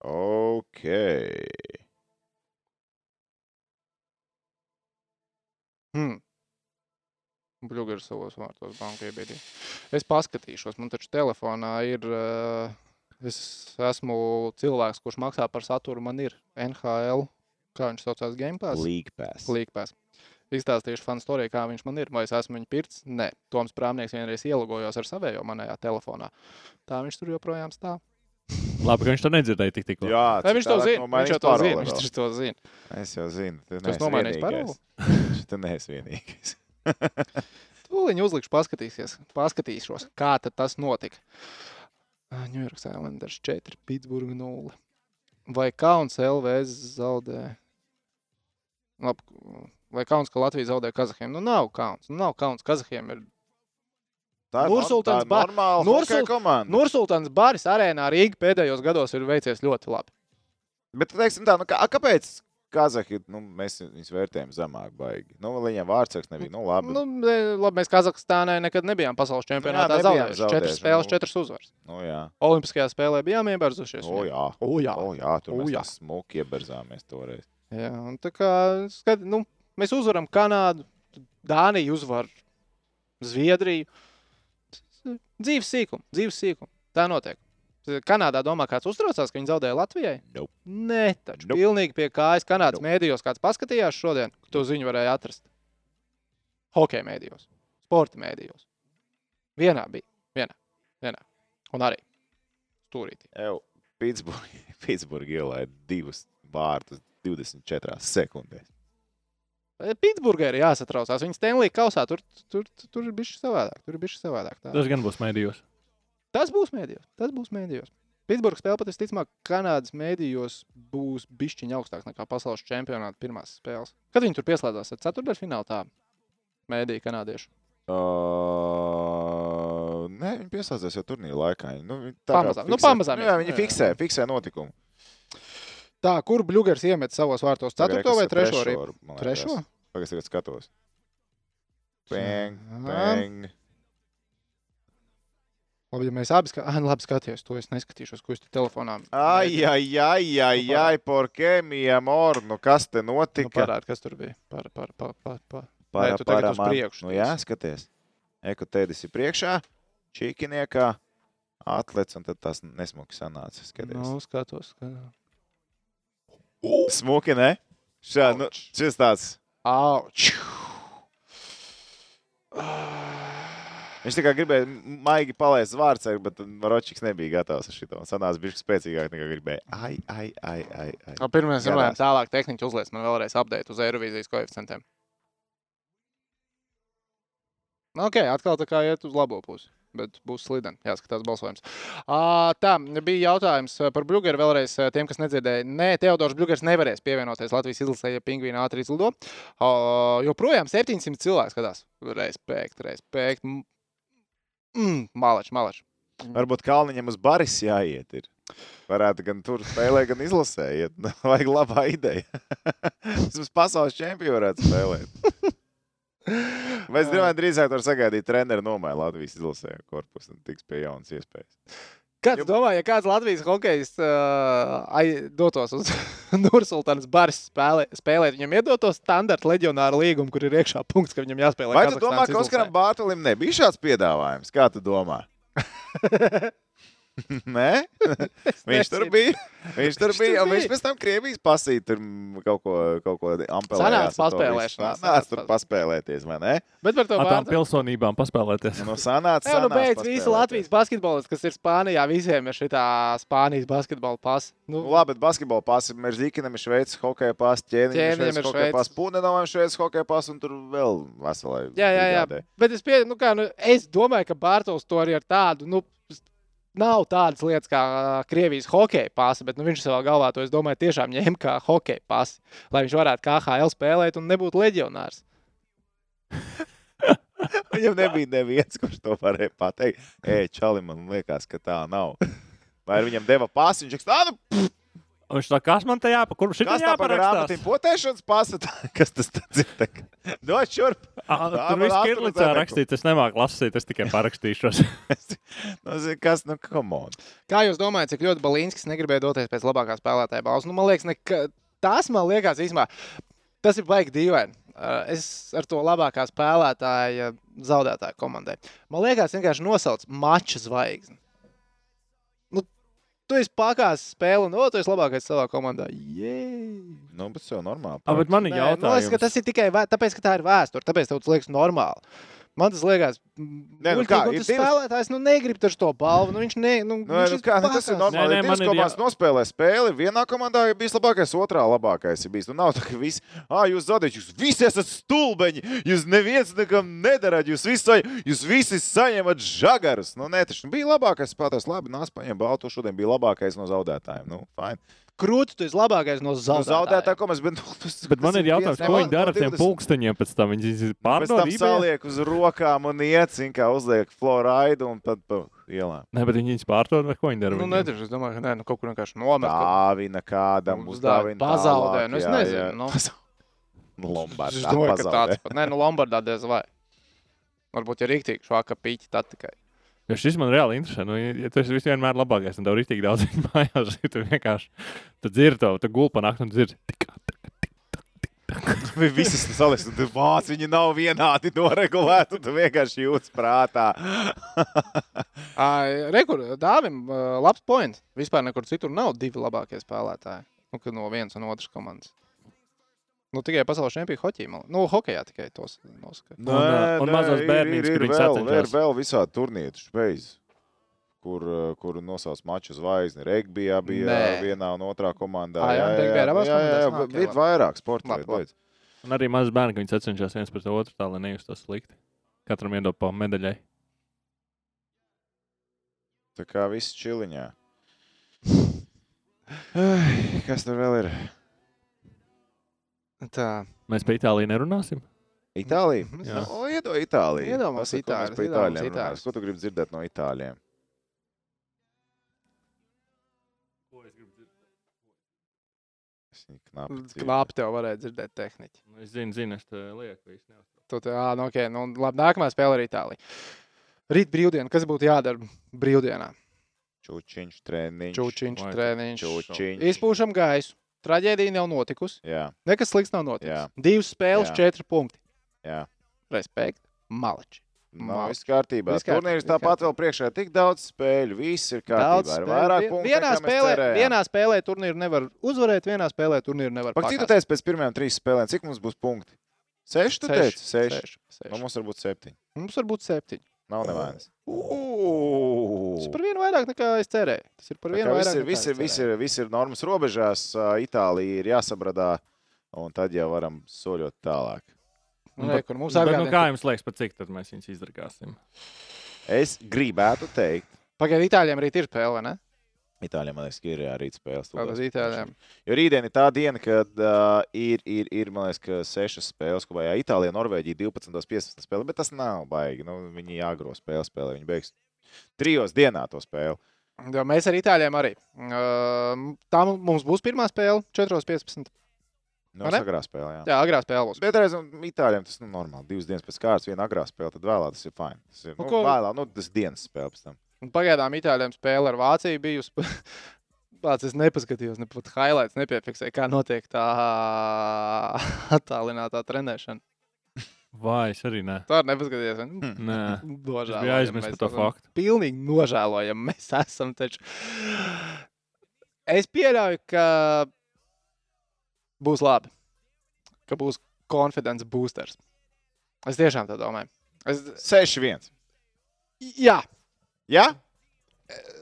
Ok. Hmm. Ir savos vārtos, banka iebiedīja. Es paskatīšos, man taču telefonā ir. Uh, es esmu cilvēks, kurš maksā par saturu. Man ir NHL, kā viņš saucās, Game Pass. League pass. Līgpēs. Izstāstīšu fanu storiju, kā viņš man ir. Vai es esmu viņa pirts? Nē, Toms Prāmnieks vienreiz ielogojos ar savējo manējā telefonā. Tā viņš tur joprojām stāv. Labi, ka viņš to nedzirdēja tik tikko. Jā, Vai viņš to zina? Viņš to zina. Viņš to zina. Es jau zinu. Tu Tu esi neesi vienīgais. Tu neesi vienīgais. Tūlīt uzlikšu, paskatīsies. Paskatīšos, kā tas notika. New York Islanders 4, Pittsburgh 0. Vai kauns LVS zaudē? Labi, vai kauns, ka Latvija zaudē Kazahiem? Nu, nav kauns. Nu, nav kauns. Kazahiem ir Tā ir Nursultāns nor- tā ir Ba- normāla Nursul-. Nursultāns Baris arēnā Rīga pēdējos gados ir veicies ļoti labi. Bet, teiksim tā, nu, kā, kāpēc Kazahi, nu, mēs viņus vērtējam zemāk baigi? Nu, viņiem vārdsargs nebija, nu, labi. Nu, labi mēs Kazahstānai nekad nebijām pasaules čempionātā nebijām zaudējuši. Četras zaudējuši, spēles, nu. četras uzvaras. Nu, jā. Olimpiskajā spēlē bijām iebarzušies. O, jā. O, jā. O, jā, tur O, mēs jā. tā smuki ieberzāmies toreiz. Jā, un tā kā skat, nu, mēs uzvaram Kanādu, Dāniju uzvar Zviedriju. Dzīves sīkums, dzīves sīkums. Tā notiek. Kanādā domā, kāds uztraucās, ka viņi zaudēja Latvijai? Nope. Nē, taču Nope. pilnīgi pie kājas Kanādas Nope. mēdījos. Kāds paskatījās šodien, to ziņu varēja atrast. Hokeja mēdījos, sporta mēdījos. Vienā bija. Vienā. vienā. Un arī stūrītī. Pitsburgi ielaida divus vārtus 24 sekundēs. Pitsburgā ir jāsatraucās. Viņa Stanley kausā tur, tur, tur, tur ir bijis savādāk. Tur ir bijis savādāk. Tā. Tas gan būs mēdījos. Tas būs mēdījos. Tas būs mēdījos. Pitsburgas spēle pat visticamāk, Kanādas mēdījos būs bišķiņa augstāks nekā pasaules čempionāta pirmās spēles. Kad viņi tur pieslēdzās ar ceturdaļfinālu tā mēdīja kanādiešu. Uh, nē, viņi pieslēdzās jau turnīra laikā. Nu, viņi tā Pamazām. Nu, fiksē- pamazām Jā, ies. viņi Jā, jā. fiksē, fiksē notikumu. Tā, kur Bluegers iemet savos vārtos? Ceturto vai trešo? Trešo? Pagaid, tagad skatos. Bang, Jā. bang. Labi, ja mēs abi skatījāmies, ah, labi, skatījos, to es neskatīšos, ko es te telefonā. Ai, ai, ai, ai, Nu, ai, por mi amor, nu kas te Nu, notika? parād, kas tur bija. Par, par, par, par, par. Para, tu tagad uz priekšu Nu, jā, skaties. Eko tēdis ir priekšā, čīkiniekā, atlets, un tad tas nesmuki sanāca. Skaties. Nu, skatos. skatos. Smuki, ne? Šā, nu, šis tāds. Auč! Viņš tikai gribēja maigi palaist vārdsargu, bet Ročiks nebija gatavs ar šo. Sanāca bišķi spēcīgāk nekā gribēja. Ai, ai, ai, ai. ai. Nu, Pirmā runājam, tālāk tehniķi uzliek man vēlreiz update uz Eirovīzijas koeficientiem. Nu, Ok, atkal tā kā iet uz labo pusi. Bet būs slideni. Jāskatās balsojums. Ā, Tā, bija jautājums par Bluegeru vēlreiz tiem, kas nedzirdēja. Nē, Teodors Bluegers nevarēs pievienoties Latvijas izlasē, ja pingvīna ātri izlido. Ā, Joprojām 700 cilvēku skatās. Respekt, respekt. Mm, malač, malač. Varbūt Kalniņam uz baris jāiet. Ir. Varētu gan tur spēlēt, gan izlasē. Iet. Vajag labā ideja. Vismaz pasaules čempionu varētu spēlēt. Domāju, drīzāk tur sagaidīt treneru nomaiņu Latvijas izlasē korpusu un tiks pie jaunas iespējas. Kāds Jo- domā, ja kāds Latvijas hokejs uh, dotos uz Nursultānas baras spēlē, spēlēt, viņam iedotos standarta leģionāra līgumu, kur ir iekšā punkts, ka viņam jāspēlē. Vai tu domā, ka Oskaram Bārtalim nebija šāds piedāvājums? Kā tu domā? Nē, viņš tur bija. Viņš tur bija. Viņš pēc tam Krievijas pasīt tur kaut ko, kaut ko ampelējās. Sanāca paspēlēšanās. Nāc tur paspēlēties, vai ne? Bet par to Ar tām vārdu. pilsonībām paspēlēties. Nu, sanāca, Jā, nu sanāca beidz visi. Latvijas basketbolisti, kas ir Spānijā. Visiem ir šī Spānijas basketbola pasa. Nu, Nu, labi, bet basketbola pasi ir Zikinam, ir Šveices hokeja pasi, ķēniņam ir Šveices pasi, Pūnenovam ir Šveices hokeja pasi, un tur vēl veselai. Jā, jā, jā. Bet es, pie, nu, kā, nu, es domāju, ka Bārtaļs to arī ar tādu. Nu, Nav tādas lietas kā Krievijas hokeja pasa, bet nu, viņš savā galvā to, es domāju, tiešām ņēma kā hokeja pasi, lai viņš varētu KHL spēlēt un nebūtu leģionārs. Viņam nebija neviens, kurš to varēja pateikt. Ej, Čali, man liekas, ka tā nav. Vai viņam deva pasi, viņš teiks, ah, nu, Un viņš tā, kas man te jāpa, kur šī kas tā par grāmatīm potēšanas pasa? Kas tas tāds ir? Dod šurp. Tur man viss attur kirlicā rakstīts, es nemāku lasīt, es tikai parakstīšos. Nu, kas, nu, come on. Kā jūs domājat, cik ļoti Balīnskis negribēja doties pēc labākā spēlētāja balvas? Nu, man liekas, neka, tas man liekas, īstenībā, tas ir baigi dīvaini. Es ar to labākā spēlētāja zaudētāju komandai. Man liekas, vienkārši nosauc mača zvaigzni. Tu esi pakāpis spēli, un o, tu esi labākais savā komandā. Jē! Nu, bet tas jau normāli. Ah, bet man ir Nē, nu, es, ka jautājums. tas ir tikai vē, tāpēc, ka tā ir vēsture. Tāpēc tev tas liekas normāli. Man tas liekas, Nē, nu kā, ir spēlētājs nu, negrib taču to balvu. Nu, viņš ne, nu, Nu, viņš nu, kā, nu, tas ir normāli. Nē, Nē, divas komandas jā- nospēlē spēli. Vienā komandā ir bijis labākais, otrā labākais ir bijis. Nu, nav tā, ka visi, ah, jūs zaudējat, jūs visi esat stulbeņi. Jūs neviens nekam nedarat, jūs visi, jūs visi saņemat žagarus. Nu, nē, taču bija labākais spēlētājs. Labi, nāc, paņem baltu. Šodien bija labākais no zaudētājiem. Nu, fine. Krūtis, tu esi labākais no Nu, zaudētājiem. zaudētāja komandas, bet, nu, tas, Bet man ir jautājums, ko no- viņi dara ar no tiem 20. pulksteņiem pēc tam? Viņi Pēc pārdod tam eBay? saliek uz rokām un iet, zin, kā uzliek floraidu un tad pa ielām. Nē, bet viņi viņus pārdod vai ko viņi dara? Nu, nedrīkst, es domāju, ka nē, nu, kaut kur vienkārši nomet. ka- Dāvina kādam, Uz uzdāvina pazaudē, tālāk, nu, es jā, nezinu, jā. nu. Nu, Lombardā Es domāju, ka pazaudē. tāds pat. Nē, nu, Lombardā diez vai. Varbūt, ja rīktīgi švaka pīķi, tad tikai. Jo šis man reāli interesē. Nu, ja tu esi vienmēr labākais, un tev ir tik daudz viņa mājās, tad tu vienkārši tu dzirdi to, tu gulpi panākt un dzirdi. Tik, Viņi visas salas, tu vāc, viņi nav vienādi noregulēti, tu vienkārši jūtas prātā. Rekur, Dāvim, labs points. Vispār nekur citur nav divi labākie spēlētāji. Nu, no vienas un otras komandas. Nu, tikai pasaules čempionu hoķī. man- Nu, hokejā tikai tos nosaka. Un, ā, un mazos bērniņus, ir, ir, viņi vēl, ir vēl visādi turnīri, špeiz, kur, ā, kur nosauc maču zvaigzni. Regbijā bija Nē. vienā un otrā komandā. Ā, jā, jā, jā, jā? Nā, ok, ir labi. vairāk sporta lūdzu. Un arī mazs bērns, ka viņi sacenšas viens pret otru, tā lai nejustos slikti. Katram iedod pa medaļai. Tā kā viss čiliņā. Kas tur vēl ir? Tā. Mēs par Itāliju nerunāsim. Itālija? Jā. O, iedod Itāliju. Mums Pasaka, ko tu gribi dzirdēt no Itāļiem? Knapi tev varēja dzirdēt tehniķi. Nu, Es zinu, zinu, es te lieku. es neuztraucos. Tu te, ā, nu, okay, nu, labi, nākamā spēle ir Itālija. Rīt brīvdiena. Kas būtu jādara brīvdienā? Čučiņš, treniņš. Čūčiņš, treniņš. Čučiņš. Izpūšam gaisu. Traģēdija nav notikusi. Jā, Nekas slikts nav noticis. Jā. Divas spēles, Jā. četri punkti. jā. Respekt. Maleči. Nav viss kārtībā. Viss kārtībā, Turnīrs tāpat vēl priekšā. Tik daudz spēļu. Viss ir kārtībā. Ir vairāk punktu. vienā, spēlē, vienā spēlē turnīru nevar uzvarēt, vienā spēlē turnīru nevar Pak, cik tu teici pēc pirmajām trīs spēlēm? Cik mums būs punkti? Seši, tu teici? Seši. Seši. Nu, seši. mums varbūt septiņi. Mums var būt septiņi. Nav nevainas. Tas ir par vienu vairāk nekā es cerēju. Tas ir par vienu kā Viss vairāk. ir, viss ir, viss ir, viss ir normas robežās. Itālija ir jāsabradā, un tad jau varam soļot tālāk. Nu, pat- kur mums Bet, nu, kā jums liekas, cik tad mēs viņus izdarīsim? Es gribētu teikt, Pagaidā, Itālijam arī ir spēle, vai ne? Itālijam, man liekas, ka ir arī spēles. Tūlēs. Itālijam. Jo rītdien ir tā diena, kad uh, ir, ir, ir, man liekas, ka sešas spēles, ko vajag Itālijā, Norvēģija 12, 15 spēle, bet tas nav baigi. Nu, viņi jāgro spēle, spēlē. Viņi beigs trijos dienā to spēli. Jo mēs ar Itālijiem arī. Uh, tā mu- mums būs pirmā spēle, 4.15. Nu, ne? agrā spēlē, jā. Jā, agrā spēlē būs. Bet reizēm Itālijam tas ir nu, normāli. Divas dienas pēc kārtas, viena agrā spēle, tad vēlāk tas ir fini. Tas ir Nu, nu, ko- vēlāk, nu, tas dienas spēle pēc tam. Un Pagaidām Itālijam spēle ar Vāciju bijusi. Pats es nepaskatījos, ne pat highlights nepiefiksēju, kā notiek tā attālinātā trenēšana. Vai es arī nē. Tu arī nepaskaties. Mm. Nē. Es biju aizmirsis par to faktu. Pilnīgi nožēlojam. Mēs esam taču. Es pieļauju, ka būs labi. Ka būs confidence boosters. Es tiešām tā domāju. Es... 6-1. Jā, Jā?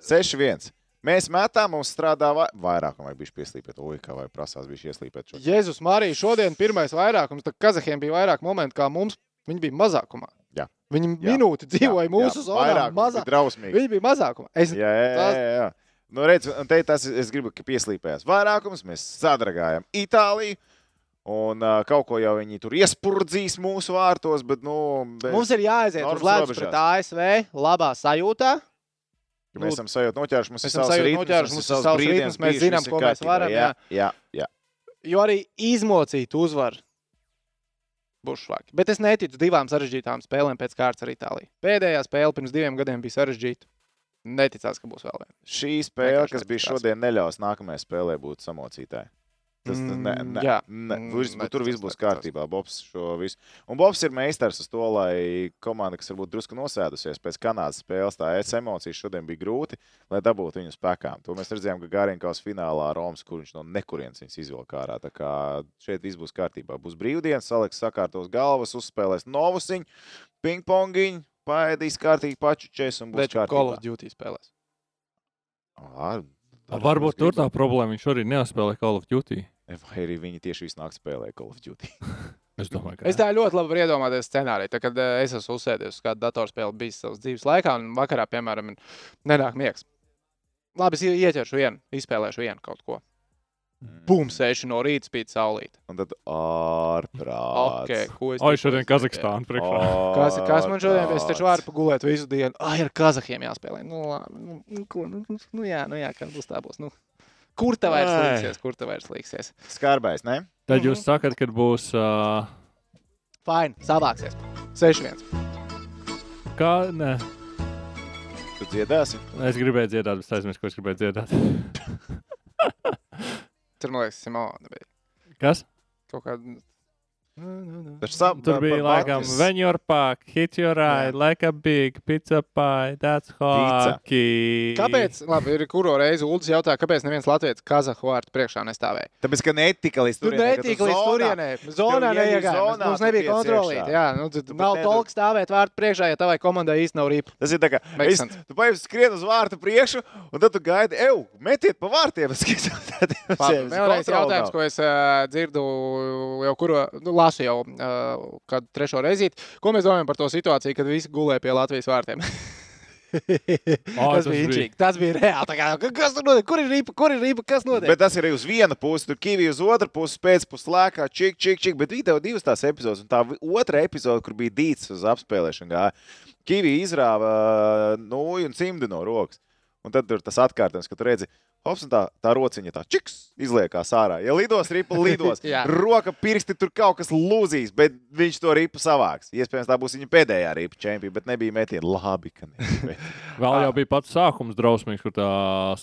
6-1. Mēs metām, mums strādā vai... vairāk, vai bija pieslīpēt. Oi, kā vai prasās, bija ieslīpēt. Šo... Jēzus Marija, šodien pirmais vairākums, tad Kazahiem bija vairāk momentu kā mums. Viņi bija mazākumā. Jā. Viņi Jā. minūti dzīvoja mūsu zonā. vairāk. Mazā... Mazāk. Drausmīgi. Viņi bija mazākumā. Es... Jā, jā, jā. Jā, jā. Nu, redz, un te tas es gribu, ka pieslīpējās vairākums. Mēs sadragājam Itāliju. Un uh, kaut ko jau viņi tur iespurdzīs mūsu vārtos, bet, nu, bez, Mums ir jāaiziet uz robežās. pret ASV labā sajūtā. ka mēs esam sajūta noķēruši, mums ir savs noķēruši, mums ir savs brīvdienas ritms, mēs zinām, ko mēs varam, Jā, jā, jā. Jo arī izmocīt uzvaru būs švaki. Bet es neticu divām sarežģītām spēlēm pēc kārtas ar Itāliju. Pēdējā spēle pirms diviem gadiem bija sarežģīta. Neticās, ka būs vēl viena. Šī spēle, Vienkārši kas bija nepaskatās. šodien, neļaus nākamajai spēlē būt samocītāji. Tas ne, ne, Mm, ne, jā. ne, Mm, viss būs- tur viss būs kārtībā. Bobs šo visu. Un Bobs ir meistars uz to, lai komanda, kas varbūt drusku nosēdusies pēc Kanādas spēles, tā es emocijas šodien bija grūti, lai dabūtu viņu spēkām. To mēs redzējām, ka Gārīnkaus finālā Romas, kur viņš no nekurienes viņus izvilka ārā. Tā kā šeit viss būs kārtībā. Būs brīvdienas, saliks sakārtos galvas, uzspēlēs novusiņu, pingpongiņu, paēdīs kārtīgi pačučēs un būs Bet Call of kārtībā. Duty spēlēs. Ā, Varbūt tur tā problēma. Viņš arī neuzspēlē Call of Duty. Vai arī viņi tieši visu nakti spēlē Call of Duty? Es domāju, ka Es tā ļoti labi varu iedomāties scenāriju. Tad, kad eh, es esmu uzsēdies uz kādu datorspēli, bijis savas dzīves laikā, un vakarā, piemēram, nenāk miegs. Labi, es ie- ieķeršu vienu, izspēlēšu vienu kaut ko. Bum, sēžu no rīta spīd saulīt. Un tad ārprāts. Okay, ko es tikko šodien? Kazahstāna priekšā. Kas, kas man šodien? Es taču varu pagulēt visu dienu. Ai, ar Kazahiem jāspēlē. Nu, labi, nu, nu, ko, nu, nu, nu, jā, nu, jā, kā būs tā būs. Nu. Kur tā vairs Ai. līksies? Kur tā vairs līksies? Skarbais, ne? Tad jūs sakat, ka būs. Uh, Fine, savāksies. 6-1. kā? Nē, Tu dziedāsi? es gribēju dziedāt, bet aizmirsu, ko es gribēju dziedāt. Tur, man liekas, Simona bija Kas? kaut kāda. Tur bija laikam, when you're pack, hit your eye, like a big pizza pie, that's hockey. Kāpēc? Labi, ir kuro reizi Ulas jautā, kāpēc neviens latviečs Kazahu vārtu priekšā nestāvēja? Tāpēc, ka netika līdz Tur turienei, ka tu netika līdz turienei. Zonā neiegāja. Mums nebija kontrolīta. Jā, nu, nav tolks stāvēt vārtu priekšā, ja tavai komandai īsti nav ripa. Tas ir tā kā, es, tu paieši skrien uz vārtu priekšu, un tad tu gaidi, eju, metiet pa vārtiem. Labi, Vēlreiz jautājums, ko es dzirdu jau kuru, nu, lasu jau uh, kādu trešo reizi. Ko mēs domājam par to situāciju, kad visi gulēja pie Latvijas vārtiem? O, tas tas bija bija- inčīgi. Tas bija reāli. Tā Kā, kas tur notiek? Kur ir rīpa? Kur ir rīpa? Kas notiek? Bet tas ir arī uz vienu pusi, tur kīvi uz otru pusi, pēcpusē lēkā, čik, čik, čik. Bet video divas tās epizodes, un tā otra epizode, kur bija dīts uz apspēlēšanu, gāja. Kīvi izrāva nūju un cimdi no rokas. Un tad tur tas atkārtojums, ka tu redzi, hops, tā, tā rociņa tā čiks izliekās ārā. Ja lidos, ripa lidos. Roka pirksti tur kaut kas lūzīs, bet viņš to ripu savāks. Iespējams, tā būs viņa pēdējā ripa čempiona, bet nebija metiena. Labi, ka nebija. Vēl jau bija pats sākums drausmīgs, kur tā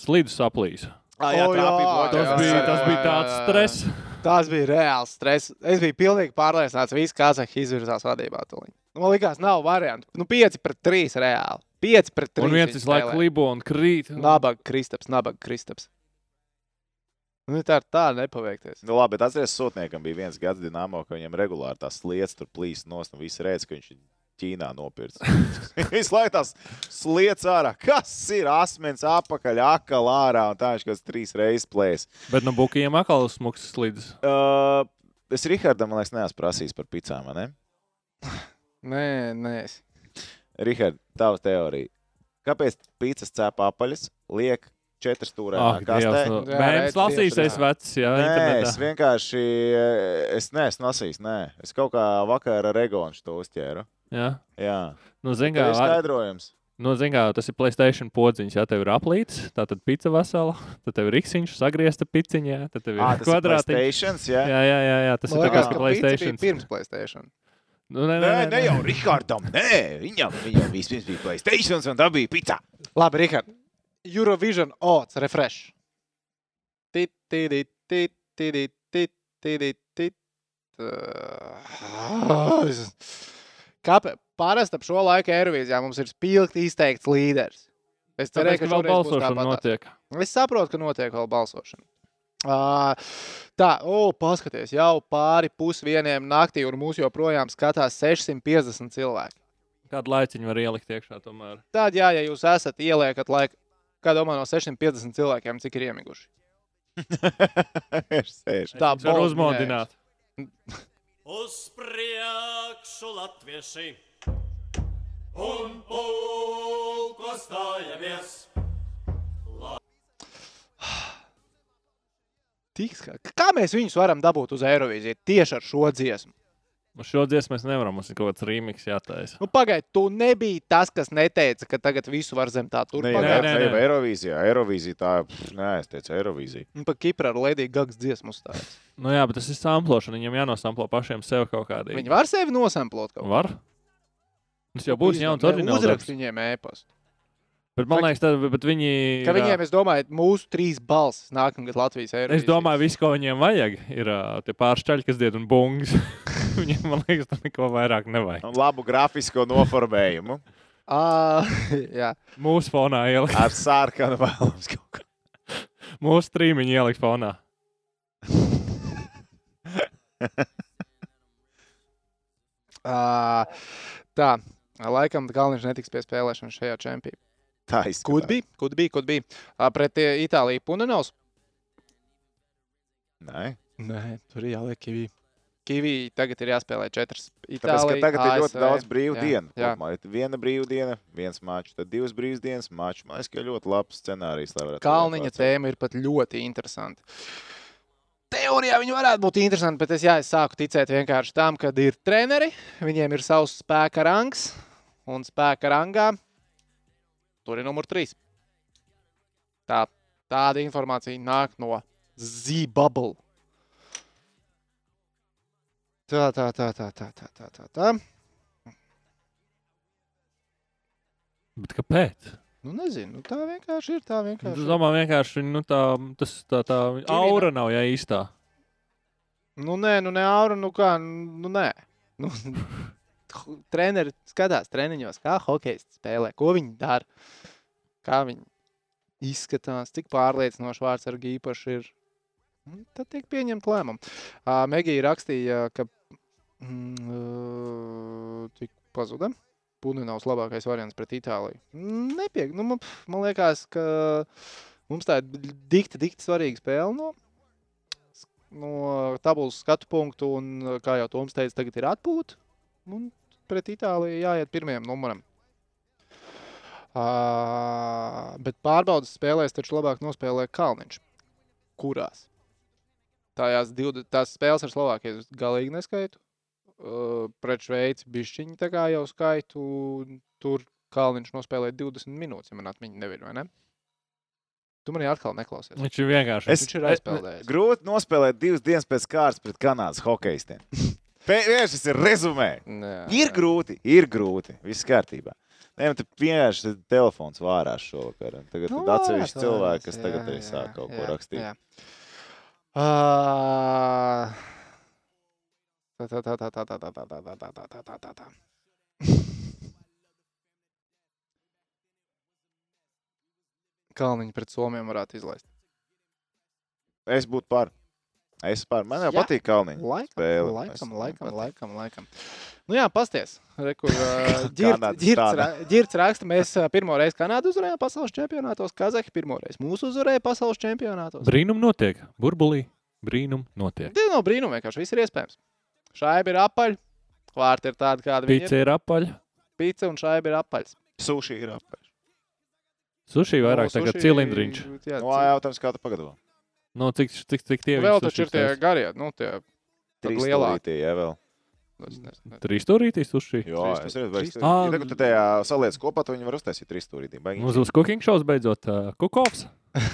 slīdus saplīs. Ah, jā, O, jā, Tas bija, jā, tas bija tāds stress. Tas bija reāls stress. Es biju pilnīgi pārliecināts, ka visi Kazahi izvirzās vadībā. tūlīt. Man liekas, nav variantu. Nu, 5 pret 3 reāli. 5 pret 3. Un viens laiku libo un krīt. Nabaga Kristaps, nabaga Kristaps. Nu, tā ir tā nepaveikties. Nu, labi, bet atcerieties, sūtniekam bija viens gads dīnāmo, ka viņam regulāri tās lietas tur plīst no un viss redz, ka viņš ir Ķīnā nopircis. Visu laiku tās sliedas ārā. Kas ir asmens apakaļ, akal ārā un tā viņš kaut kāds trīs reizes plēs. Bet no bukiem atkal smuks slīdus. Uh, es Rihardam, man liekas, neesmu prasījis par picām, vai ne? Nē, nē. es- Rihard, tava teorija. Kāpēc pīcis cēp apaļas, liek četras stūrā Ah, kastē? No- Jā, Mēms lasīsies tā. vecs, jā, Nē, internetā. es vienkārši, eh, es neesmu lasījis, nē. Es kaut kā vakar ar Egonu to uzķēru. Jā. Jā, Nu, zin, tā kā, ir var- skaidrojums. nu, zin, kā, tas ir Playstation podziņš, ja tev ir aplīts, tā tad pizza vesela, tad tev ir riksiņš, sagriezta piciņā, tad tev ir Ah, tas ir kvadrātiņš. Jā? Jā, jā, jā, tas Man ir ka kā bija Playstation. pirms Playstation. Nu, nē, Nē, ne jau Rihardam, nē, viņam, viņam vispirms bija Playstations un tā bija pizza. Labi, Rihard. Eurovision odds refresh. Tit, tit, tit, tit, tit, tit, tit, Kāpēc? Parasti ap šo laiku Eirovīzijā mums ir spilgti izteikts līderis. Es Tāpēc, ka vēl balsošana notiek. Es saprotu, ka notiek vēl balsošana. Tā, o, paskaties, jau pāri pusdieniem naktī, un mūsu joprojām skatās 650 cilvēki. Kādu laiciņu var ielikt iekšā tomēr? Tad, jā, ja jūs esat ieliekat laiku, kā domā no 650 cilvēkiem, cik ir iemiguši? Tā var uzmodināt. Uz priekšu latvieši un pulko stājamies. Tik ska- Kā mēs viņus varam dabūt uz Eirovīziju tieši ar šo dziesmu? Uz šo dziesmu mēs nevaram. Mums ir kaut kāds rīmiks jātaisa. Nu, Pagaidiet, tu nebija tas, kas neteica, ka tagad visu var zem tā turpināt. nē, nē, nē, nē. Eirovīzijā. Eirovīzija tā, pff, nē, es teicu Eirovīzija. Un pa Kipra ar Lediju Gags dziesmu uzstājas. Nu jā, bet tas ir samplošana. Viņam jānosamplo pašiem sev kaut kādīgi. Viņi var sevi nosamplot kaut var. Tas jau būs jauns oriģināls. Uzrakst darbs. viņiem ēpastu. Bet man liekas, tad, bet viņi. Ka viņiem, es domāju, mūsu trīs balss nākamgad Latvijas Eirovīzijas. Es domāju, viss, ko viņiem vajag, ir tie pāršķaļi, kas died un bungas. viņiem, man liekas, tam neko vairāk nevajag. Un labu grafisko noformējumu À, jā, Mūsu fonā ielikt. ar sārkanu vēlams kaut kā. Mūsu strīmiņu ielikt fonā. à, tā. Laikam Kalniņš netiks pie spēlēšanas šajā čempionā. Tā izskatās. Kur bija? Kur bija? Kur bija? Pret eh, Itāliju Punenovs? Nē. Nē, tur ir jāliek Kivī. Kivī tagad ir jāspēlē četras. Tāpēc, ka Itālija, tagad ir ļoti ASV. daudz brīvu dienu. Viena brīva diena, viens mačs, tad divas brīvas dienas mačs. Man liekas, ka ļoti labs scenārijs. lai varētu Kalniņa tēma ir pat ļoti interesanta. Teorijā viņi varētu būt interesanti, bet es, jā, es sāku ticēt vienkārši tam, ka ir treneri, viņiem ir savs spēka rangs, un spēka rangā tur ir numur 3. Tā, tāda informācija nāk no Zimbabwe. Tā, tā, tā, tā, tā, tā, tā, tā. tā. Bet kāpēc? Nu, nezinu, nu, tā vienkārši ir. Tā vienkārši ir. Es domāju, vienkārši nu, tā, tas, tā, tā aura nav ja īstā. Nu, nē, nu, ne aura, nu kā, nu, nē. Nu, treneri skatās treniņos, kā hokejs spēlē, ko viņi dara, kā viņi izskatās, cik pārliecinoši vārds ar īpaši ir. Tad tiek pieņemt lēmumu. Uh, Megija rakstīja, ka mm, tik pazuda. Punenovs labākais variants pret Itāliju. Nepiek, nu, man, man liekas, ka mums tā ir dikti, dikti svarīga spēle no, no tabulas skatu punktu. Un, kā jau Toms teica, tagad ir atpūta. Un pret Itāliju jāiet pirmajam numuram. Uh, bet pārbaudas spēlēs taču labāk nospēlē Kalniņš. Kurās? Tājās div, tās spēles ar Slovākiju es galīgi neskaitu. Uh, pret Šveici bišķiņi tā kā jau skaitu. Tur Kalniņš nospēlēja 20 minūtes, ja man atmiņa nevir, vai ne? Tu manī atkal neklausies. Viņš ir vienkārši. Es- Viņš ir aizpeldējis. Grūti nospēlēt divas dienas pēc kārtas pret Kanādas hokeistiem. Vienkārši tas ir rezumē. Nē, Ir grūti, ir grūti. Viss kārtībā. Nē, man te vienkārši te telefons vārās šovakar. Tagad Nu, atsevišķi cilvēki, kas jā, tagad arī jā, sāk kaut ko jā, rakstīt. jā. Ā, Tā, tā, tā, tā, tā, tā, tā, tā, tā, tā, tā, tā, tā, tā, tā. Kalniņš pret Somiem varētu izlaist. Es būtu par. Es par. Man jau Jā. patīk Kalniņš. Laikam, Spēle. laikam, Es- laikam, laikam, laikam. Nu jā, pasties. Rekur, tāda. ģirts raksta, mēs pirmo reizi Kanādu uzvarējām pasaules čempionātos, Kazahi pirmo reizi mūsu uzvarēja pasaules čempionātos. Brīnum notiek. Burbulī. Brīnum notiek. Tas nav brīnum, vienkārši viss ir iespējams. Šaiba ir apaļa, vārti ir tādi, kādi viņi ir. Pīce ir apaļa. Pīce un šaiba ir apaļs. Suši ir apēš. Suši vairāk Nu, tagad cilindriņš. Jā, No, cil- jautājums, kā tu pagatavo? Nu, cik, cik, cik tie Vēl taču ir tie garie, nu tie Trīs lielāki. stūrītie, jā, vēl. Nezinu. Trīs stūrītīs suši. Jā, Trīs es redzu, ka stūri. tagad tu tajā saliec kopā, to viņi var uztaisīt trīs stūrītī. Mums uz cooking shows beidzot uh, kukovs.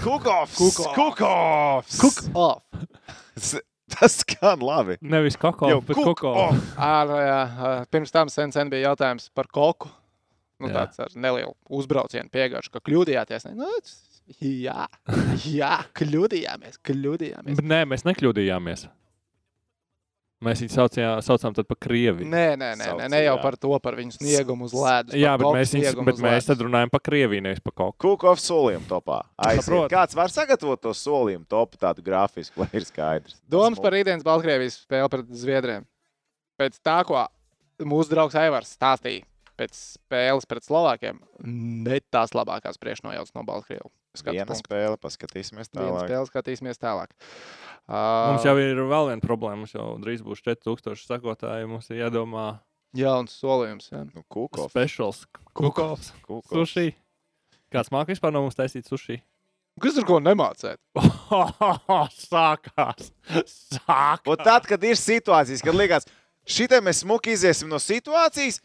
Kukovs! Kukovs. Kukovs! Tas skan labi. Nevis kakao, bet nu jā, ā, pirms tam sen, sen bija jautājums par koku. Nu, Jā. tāds ar nelielu uzbraucienu piegājuši, ka kļūdījāties. Ne? Nu, tas- jā, jā, kļūdījāmies, kļūdījāmies. Bet nē, mēs nekļūdījāmies. Mēs viņu saucām, saucām tad par Krieviju. Nē, nē, nē, nē, ne jau par to, par viņu sniegumu uz ledus. Jā, bet mēs, viņus, bet mēs tad runājam par Krieviju, nevis par kaut ko. Kukovs solījuma topā. Aiziet. Saprotu. Kāds var sagatavot to solījumu topu tādu grafisku, lai ir skaidrs? Domas par rītdienas Baltkrievijas spēli pret Zviedriem. Pēc tā, ko mūsu draugs Aivars stāstīja pēc spēles pret Slovākiem, ne tās labākās priekšnojautas no Baltkrievu. Viena spēle, paskatīsimies Viena tālāk. spēle, skatīsimies tālāk. Mums Uh, jau ir vēl viena problēma. Mums jau drīz būs 4000 sekotāji. Mums ir jādomā jauns solījums. Jā. Nu, Kukovs. speciāls kukovs. Kukovs. Sushi. Kāds mākslinieks vispār no mums taisīt sushi? Kas tur ko nemācēt? Sākās! Sākās! Un tad, kad ir situācijas, kad liekas, šitai mēs smuki iziesim no situācijas,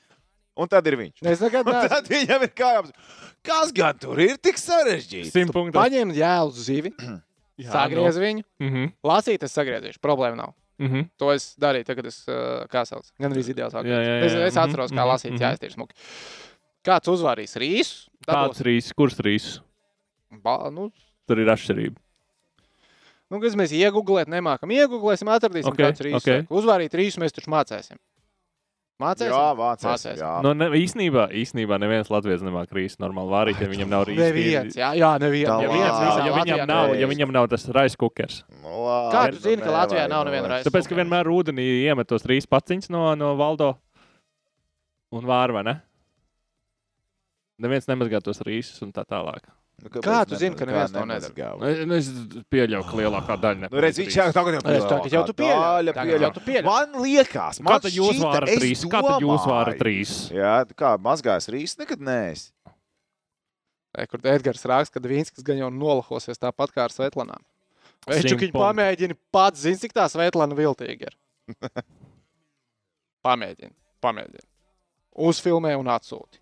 un tad ir viņš. Es nekad neesmu. tad viņam ir kājām. Kas gan tur ir tik sarežģīts? Simt punktu. Paņēmu jēlu zivi, Jā, sagriezu viņu, no. Mhm. lasīt, es sagriezīšu. Problēma nav. Mhm. To es darīju, tagad es, kā sauc, gan arī ideāls. Es, es atceros, kā Mhm, lasīt, mhm. jā, es tieši smuki. Kāds uzvarīs rīsu? Kāds rīsus? Kurš rīsus? Ba, nu, Tur ir atšķirība. nu, kas mēs iegūlēt, nemākam. Iegūlēsim, atradīsim, Ok, okay, kāds rīsus. ok. Okay. Uzvarīt rīsu mēs taču mācēsim. Mācēsim? Jā, vācēs. Mācēsim. Jā. Nu, ne, īsnībā, īsnībā neviens Latvijas nemāk rīsus normāli vārīt, ja viņam nav rīsus. Neviens, jā, jā, neviens. Ja, viens, ja, viņam nav, ja viņam nav tas raisa kukers, Nu, labi, Kā tu nu, zini, ka Latvijā nav nu, neviena raisa? tāpēc, ka vienmēr ūdenī iemet tos trīs paciņus no, no valdo un vāra, vai ne? Neviens nemazgā tos rīsus un tā tālāk. Nu, Kā tu ne- zini, ka neviens to nemazgā? Nu, Es pieļauju, ka lielākā daļa Nu, redz, viņš jau tagad jau tā, jau tu pieļauj. Tu pieļauj. Man liekas, man Kā tad jūs es trīs? Kā tad jūs vārat domāju. trīs? Jā, kā mazgājis rīsu, nekad neesi. E, kur Edgars raksta, ka Vīnskis gan jau nolahosies tāpat kā ar Svetlanām. Viņš punktu. pamēģina pats, zina, cik tā Svetlana viltīga ir. Pamēģina, pamēģina. Uzfilmē un atsūti.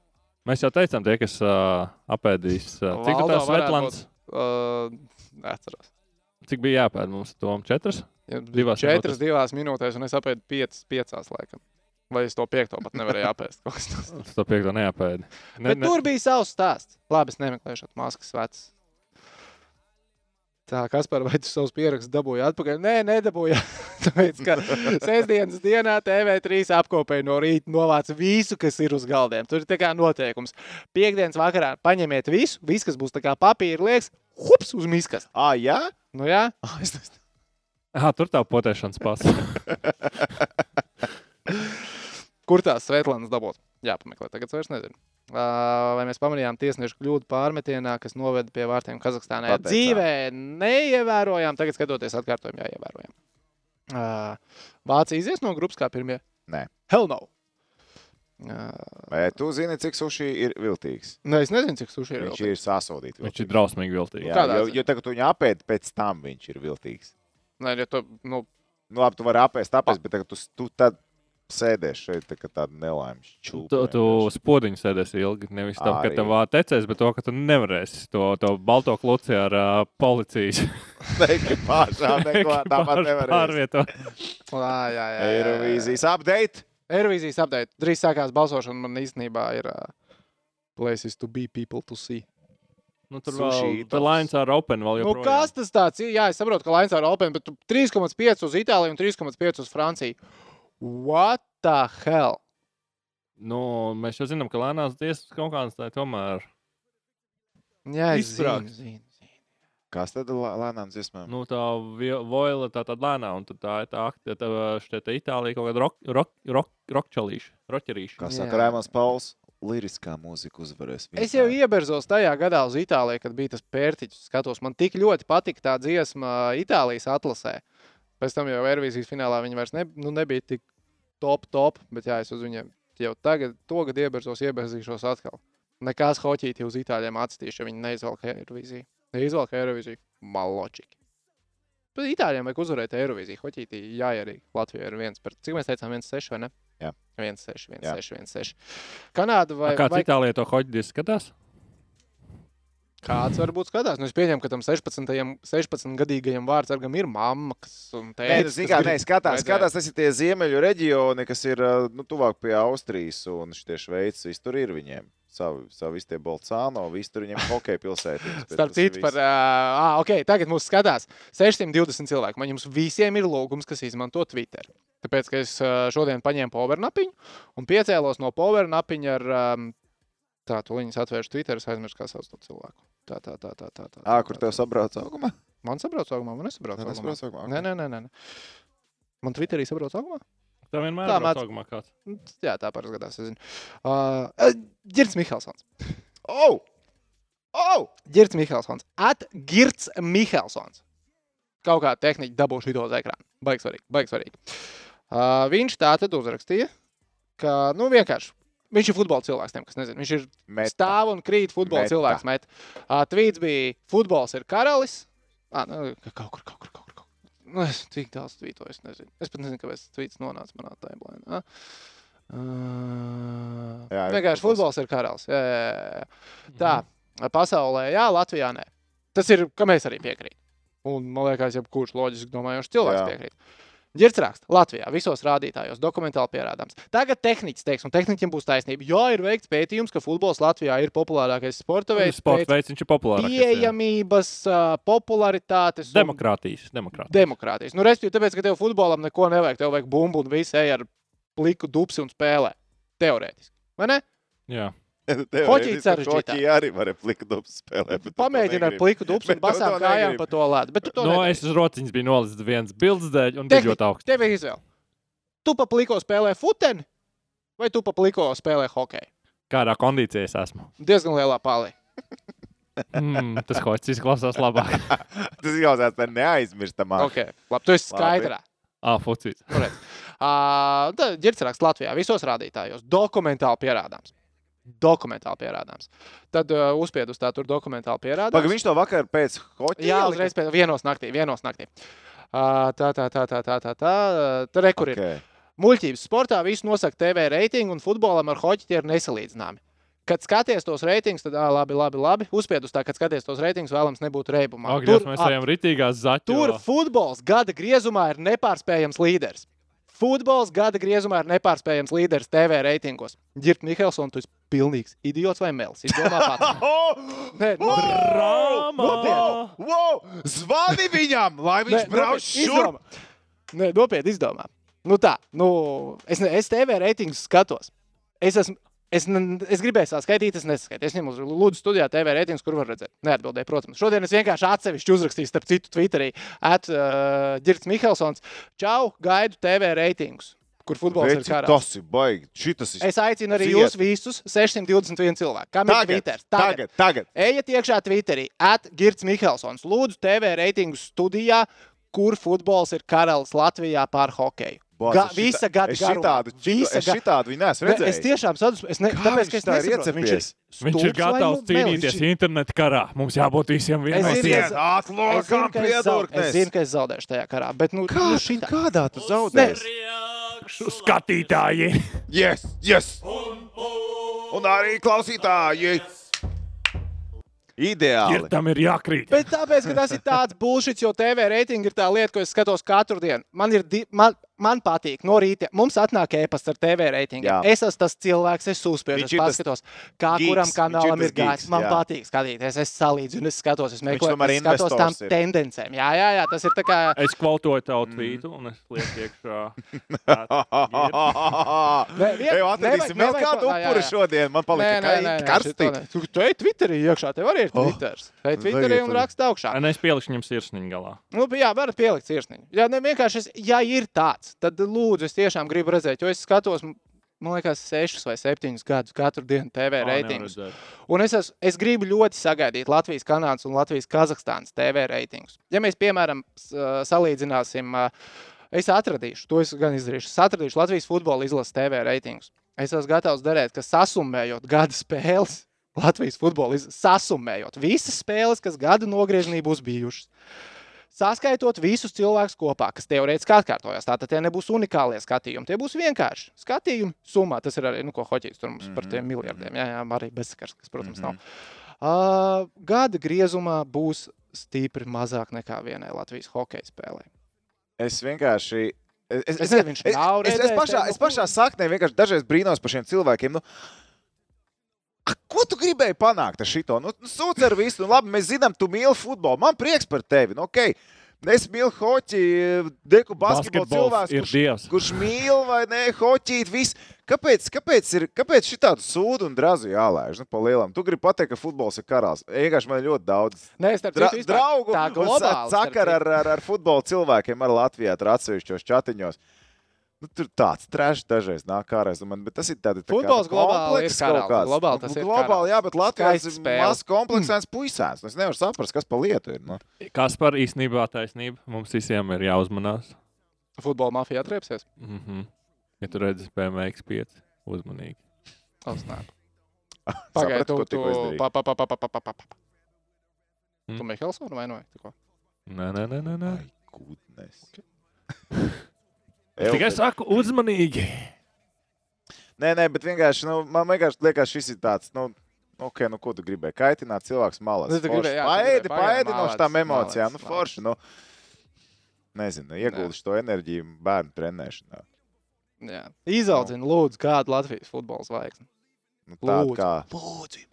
Mēs jau teicām, tie, kas uh, apēdīs. Uh, cik tas Svetlāns? Uh, neatceros. Cik bija jāpēd mums tom? Četras? Ja, Divās četras minūtēs. divās minūtēs, un es apēdu piecas, piecās laikam. Vai es to piekto pat nevarēju apēst? Es to piekto neapēdu. Ne, Bet tur bija savs stāsts. Labi, es nemeklēšu maskas vecs. Tā, kas par vai tu savus pierakstus dabūji atpakaļ? Nē, nedabūju. Tāpēc, ka sestdienas dienā TV3 apkopēja no rīta, novāca visu, kas ir uz galdiem. Tur ir tā kā noteikums. Piektdienas vakarā paņemiet visu, viss, kas būs tā kā papīra liekas, hups, uz miskas. Ā, jā? Nu jā, Ā, es. Aha, tur tā potēšanas pasa. kur tās Svetlānas dabūt? Jā, pameklē, tagad es vairs nezinu. Vai mēs pamanījām tiesnešu kļūdu pārmetienā, kas noveda pie vārtiem Kazahstānā? Dzīvē neievērojām, tagad skatoties atkārtojumu, jāievērojam. Uh, Vācija izies no grupas kā pirmie? Nē. Hell no! Vai tu zini, cik suši ir viltīgs? nu, es nezinu, cik suši ir. Viņš ir sasodīts. Viņš ir drausmīgi viltīgs. Jā, Kādā jo, ziņā? jo tagad tu viņu apēdi, pēc tam viņš ir viltīgs. Nē, ja tu, nu, Nu, labi, tu vari apēst, tāpēc, bet tagad tu, tu tad sēdēsi šeit, tā kā tāda nelaime. Tu, tu spodiņu sēdēsi ilgi. Nevis tam, ka tev tecēs, bet to, ka tu nevarēsi to, to balto kluci ar uh, policijas Ekipāžā neko tāpat nevarēs. pārvietot. ā, jā, jā, jā. Eirovīzijas update. Eirovīzijas update. Drīz sākās balsošana. Man īstenībā ir uh, places to be, people to see. Nu, tur Sushi vēl tur Lines ar Open vēl Nu, joprojām. kas tas tāds ir? Jā, es saprotu, ka Latvijas ir Open, bet tu 3,5 uz Itāliju un 3,5 uz Franciju. What the hell? Nu, mēs jau zinām, ka lēnās tiesas kaut kādas tā tomēr. Jā, Izsprāgst. zinu, zinu, zinu. Kas tad lā- lēnām dziesmām? Nu, tā voila tā tad lēnā, un tad tā ir tā akta, tā šķiet, tā Itālija kaut kāda rok, rok, rok, rokčalīša, roķerīša. Kā saka Rēmons Pauls, liriskā mūzika uzvarēs. Es jau ieberzos tajā gadā uz Itāliju, kad bija tas pērtiķis. Skatos, man tik ļoti patika tā dziesma Itālijas atlasē. Pēc tam jau Eirovīzijas finālā viņi vairs ne, nu, nebija tik top, top, bet jā, es uz viņiem jau tagad, to gadu ieberzos, ieberzīšos atkal. Nekās hoķīti uz Itāļiem atstīšu, ja viņi neizvelk Eirovīziju. Neizvelk Eirovīziju. Maločiki. Bet Itāļiem vajag uzvarēt Eirovīziju. Hoķītī jāierīgi. Latvija ir viens par, cik mēs teicām, 1-6 vai ne? Jā. 1-6, Jā. 1-6, 1-6. Kanāda vai, Vai, Kāds vai Itālijā to hoģis skatās? Kāds varbūt skatās? Nu, es pieņemu, ka tam 16, 16 gadīgajam vārdsargam ir mamma, kas un Nē, tēvs. tas ir nē, skatās, skatās, tas ir tie ziemeļu reģioni, kas ir ā, nu, tuvāk pie Austrijas un šie Šveices. Viss tur ir viņiem. savu, savu visu tie Bolcāno, visi tur viņiem hokeja bet Starp citu, par, uh, ok, tagad mums skatās 620 cilvēku. Man jums visiem ir lūgums, kas izmanto Twitter. Tāpēc, ka es šodien paņēmu powernapiņu un piecēlos no powernapiņa ar um, tā, to viņas atvēršu Twitter, es aizmirsu, kā sauc to cilvēku. Tā, tā, tā, tā, tā. tā, Ā, tā, kur tā, tev sabrauc augumā? Man sabrauc augumā, man nesabrauc augumā. nesabrauc augumā, Nē, nē, nē, nē. Man Twitterī sabrauc augumā? Tā vienmēr Tā ir māc- augumā kāds. Nu, Jā, tā parasti gadās. es zinu. Uh, Girts Mihelsons. Oh! Oh! Girts Mihelsons. At Girts Mihelsons. Kaut kā tehniski dabūšu video uz ekrāna. Baigs svarīgi. Baigs svarīgi. Uh, viņš tā tad uzrakstīja, ka, nu, vienkārši. Viņš ir futbola cilvēks, tiem, kas nezina. Viņš ir Meta. stāv un krīt futbola Meta. cilvēks. Met. Uh, Tvīts bija futbols ir karalis. Ah, nu, kaut kur, kaut kur, kaut kur. Kaut kur. Nu, es cik daudz tvītoju, es nezinu. Es pat nezinu, kāpēc tvīts nonāca manā timeline. Uh, Jā, ir vienkārši futbols. ir karalis. Jā, jā, jā, jā. Tā, pasaulē, jā, Latvijā nē. Tas ir, ka mēs arī piekrītam. Un man liekas, jebkurš loģiski domājošs cilvēks Jā. piekrīt. Girts raksta, Latvijā visos rādītājos dokumentāli pierādāms. Tagad tehniķis teiks, un tehniķim būs taisnība. Jā, ir veikts pētījums, ka futbols Latvijā ir populārākais sporta veids. Sports pēc veids, viņš ir populārāks. Pieejamības, ā, popularitātes, un Demokrātijas. Demokrātijas. demokrātijas. Nu, Respektīvi, tāpēc, ka tev futbolam neko nevajag. Tev vajag bumbu un viss ej ar pliku dupsi un spēlē. Teorētiski. Vai ne? Jā. Hoķī sarežģītāk. Hoķī arī var pliku dubs spēlēt. Pamēģini ar negribi. pliku Bet un basām to kājām negribi. pa to lētu. Bet tu to No, nedari. es uz rociņas biju nolicis viens bildes dēļ un bija ļoti augsts. Tev ir izvēle. Tu pa pliko spēlē futeni vai tu pa pliko spēlē hokeju? Kādā kondīcijā es esmu. Diezgan lielā palī. Mm, tas kas izklausās labāk. Tas jau tādā neaizmirstamā. Okay. Labi, tu esi Labi. skaidrā. Ah, fucīs. Raksts Latvijā visos rādītājos. Dokumentāli pierādāms. Dokumentāli pierādāms. Tad uh, uzspied uz tā tur dokumentāli pierādāms. Pagaid, viņš to vakar pēc hoķa. Jā, uzreiz pēc vienos naktī. Vienos naktī. Ā, Tā, tā, tā, tā, tā, tā, tā. Tur rekur ir. Okay. Muļķības sportā visu nosaka TV reitingu, un futbolam ar hoķi tie ir nesalīdzināmi. Kad skaties tos reitingus, tad ā, labi, labi, labi. Uzspied uz tā, kad skaties tos reitingus, vēlams nebūt reibumā. Agrios mēs ā, ejam ritīgās zaķos. tur futbols gada griezumā ir nepārspējams līderis. Futbols gada griezumā ir nepārspējams līderis TV reitingos. Girts Mihelsons, tu esi pilnīgs idiots vai mēls. Izdomā pats. Nē, nu! Nopietni. Wow! Zvani viņam, lai viņš brauc šurp! Nē, nopietni izdomā. Nu tā, nu, es, ne, es TV reitingus skatos. Es, esmu, es, es gribēju sākt skaitīt, es neskaitīju. Es ņemu Lūdzu studijā TV reitingus, kur var redzēt. Neatbildēju, protams. Šodien es vienkārši atsevišķi uzrakstīju, starp citu, Twitterī, at uh, Girts Mihelsons. Čau, gaidu TV reitingus, kur futbols ir Veci, karā. Tas ir baigi. Šitas ir. Es aicinu arī Ciet. jūs visus 621 cilvēku. Kam ir Tagad, Twitter? tagad, tagad. Ejiet iekšā Twitterī, at Girts Mihelsons. Lūdzu, TV reitingu studijā, kur futbols ir karalis Latvijā pār hokeju. Ga, visa gada garumā. šitādu, Visa es ga- šitādu viņu neesmu Ne, es redzējis. tiešām sadusmu. Es ne, tāpēc, viņš ka es tā ir nesaprotu, viņš ir? Viņš ir vai gatavs nu cīnīties melis? interneta karā. Mums jābūt visiem vienotiem. ka Aiziet, es- Es zinu, atlokām ka es, zau, es piedurknes. zinu, ka es zaudēšu tajā karā, bet nu, Kā, nu šitā. kādā tu zaudēsi? Skatītāji! Yes, yes! Un arī klausītāji! Ideāli! Ir tam ir jākrīt. Bet tāpēc, ka tas ir tāds bullshit, jo TV reitingi ir tā lieta, ko es skatos katru dienu. Man, ir, di- man, man patīk, no rīta mums atnāk e-pasts ar TV reitingiem. Es esmu tas cilvēks, es uzspiežu, es paskatos, kā geeks, kuram kanālam ir gājis. Man jā. patīk skatīties, es salīdzinu, es skatos, es meklēju, es skatos tām ir. tendencēm. Jā, jā, jā, tas ir tā kā. Es kvotoju tavu Mm. tvītu un es lieku iekšā. Nē, Ej, atradīsim vēl kādu jā. šodien. Man Nē, palika nē, nē, nē, nē. Tu, ej Twitterī iekšā, tev arī ir Oh. Twitter. Ej Twitterī Vajag un raksta augšā. Un es pielikšu viņam sirsniņu galā. Nu, jā, varat pielikt sirsniņu. Jā, ne, vienkārši, es, ja ir tāds, tad lūdzu, es tiešām gribu redzēt, jo es skatos, man liekas, sešus vai septiņus gadus katru dienu TV reitingus. Un es, es, es gribu ļoti sagaidīt Latvijas, Kanādas un Latvijas, Kazahstānas TV reitingus. Ja mēs, piemēram, salīdzināsim, es atradīšu, to es gan izdarīšu, es atradīšu Latvijas futbola izlases TV reitingus. Es esmu gatavs darīt, ka sasummējot gada spēles, Latvijas futbola izlases, sasummējot visas spēles, kas gada nogriezienī būs bijušas. Saskaitot visus cilvēkus kopā, kas teorētiski atkārtojas. Tātad tie nebūs unikālie skatījumi. Tie būs vienkārši skatījumi summā. Tas ir arī, nu, ko Hoķis tur mums mm -hmm. par tiem miljardiem. Jā, jā arī bezsakars, kas, protams, mm -hmm. nav. Uh, gada griezumā būs stipri mazāk nekā vienai Latvijas hokeja spēlē. Es vienkārši. Es, Es nezinu, viņš nav es, es, redzējis pašā, es nu, pašā saknē vienkārši dažreiz brīnos par šiem cilvēkiem. Nu, ko tu gribēji panākt ar šito? Nu, nu sūdz ar visu, nu, labi, mēs zinām, tu mīli futbolu. Man prieks par tevi. Nu, okay. Es mīlu hoci, deku basketbolu cilvēku, ir dievs. kurš mīl vai nē, hoķīt, viss. Kāpēc, kāpēc, ir, kāpēc šī tāda sūdu un drazu jālaiž? Nu, pa lielam. Tu gribi pateikt, ka futbols ir karalis. Vienkārši man ir ļoti daudz Nē, starp Dra draugu tā globāli. sakara ar, ar, ar futbola cilvēkiem, ar Latvijā, tur atsevišķos chatiņos. Nu, tur tāds trešs dažreiz nāk ārā. Man, bet tas ir tāds - Futbols globāli ir karalis. Globāli tas ir Globāli, jā, bet Latvijas ir mazs kompleksēns puisēns. Nu, Es nevaru saprast, kas pa lietu ir. Nu. Kas par īstenībā taisnība? Mums visiem ir jāuzmanās. Futbola mafija atriepsies. Mm -hmm. Ja tu redzi BMW X5, uzmanīgi. Tu, ko tu, pa, pa, pa, pa, pa, pa, pa. Mm. Tu Mihelsonu vainoji? Nē, nē, nē, nē. nē. Ai, gudnes. Es tikai saku, uzmanīgi. Nē, nē, bet vienkārši, nu, man vienkārši liekas, šis ir tāds. Nu, Ok, nu ko tu gribēji? Kaitināt cilvēku malas. Nu, Paēdi, paēdi no šīm emocijām. Nu, malets, forši. Nu, nezinu, ieguldi to enerģiju bērnu trenēšanā. Jā. Izaudzina, lūdzu, kādu Latvijas futbola zvaigzni. Nu, Lūdzu. kā. Lūdzu.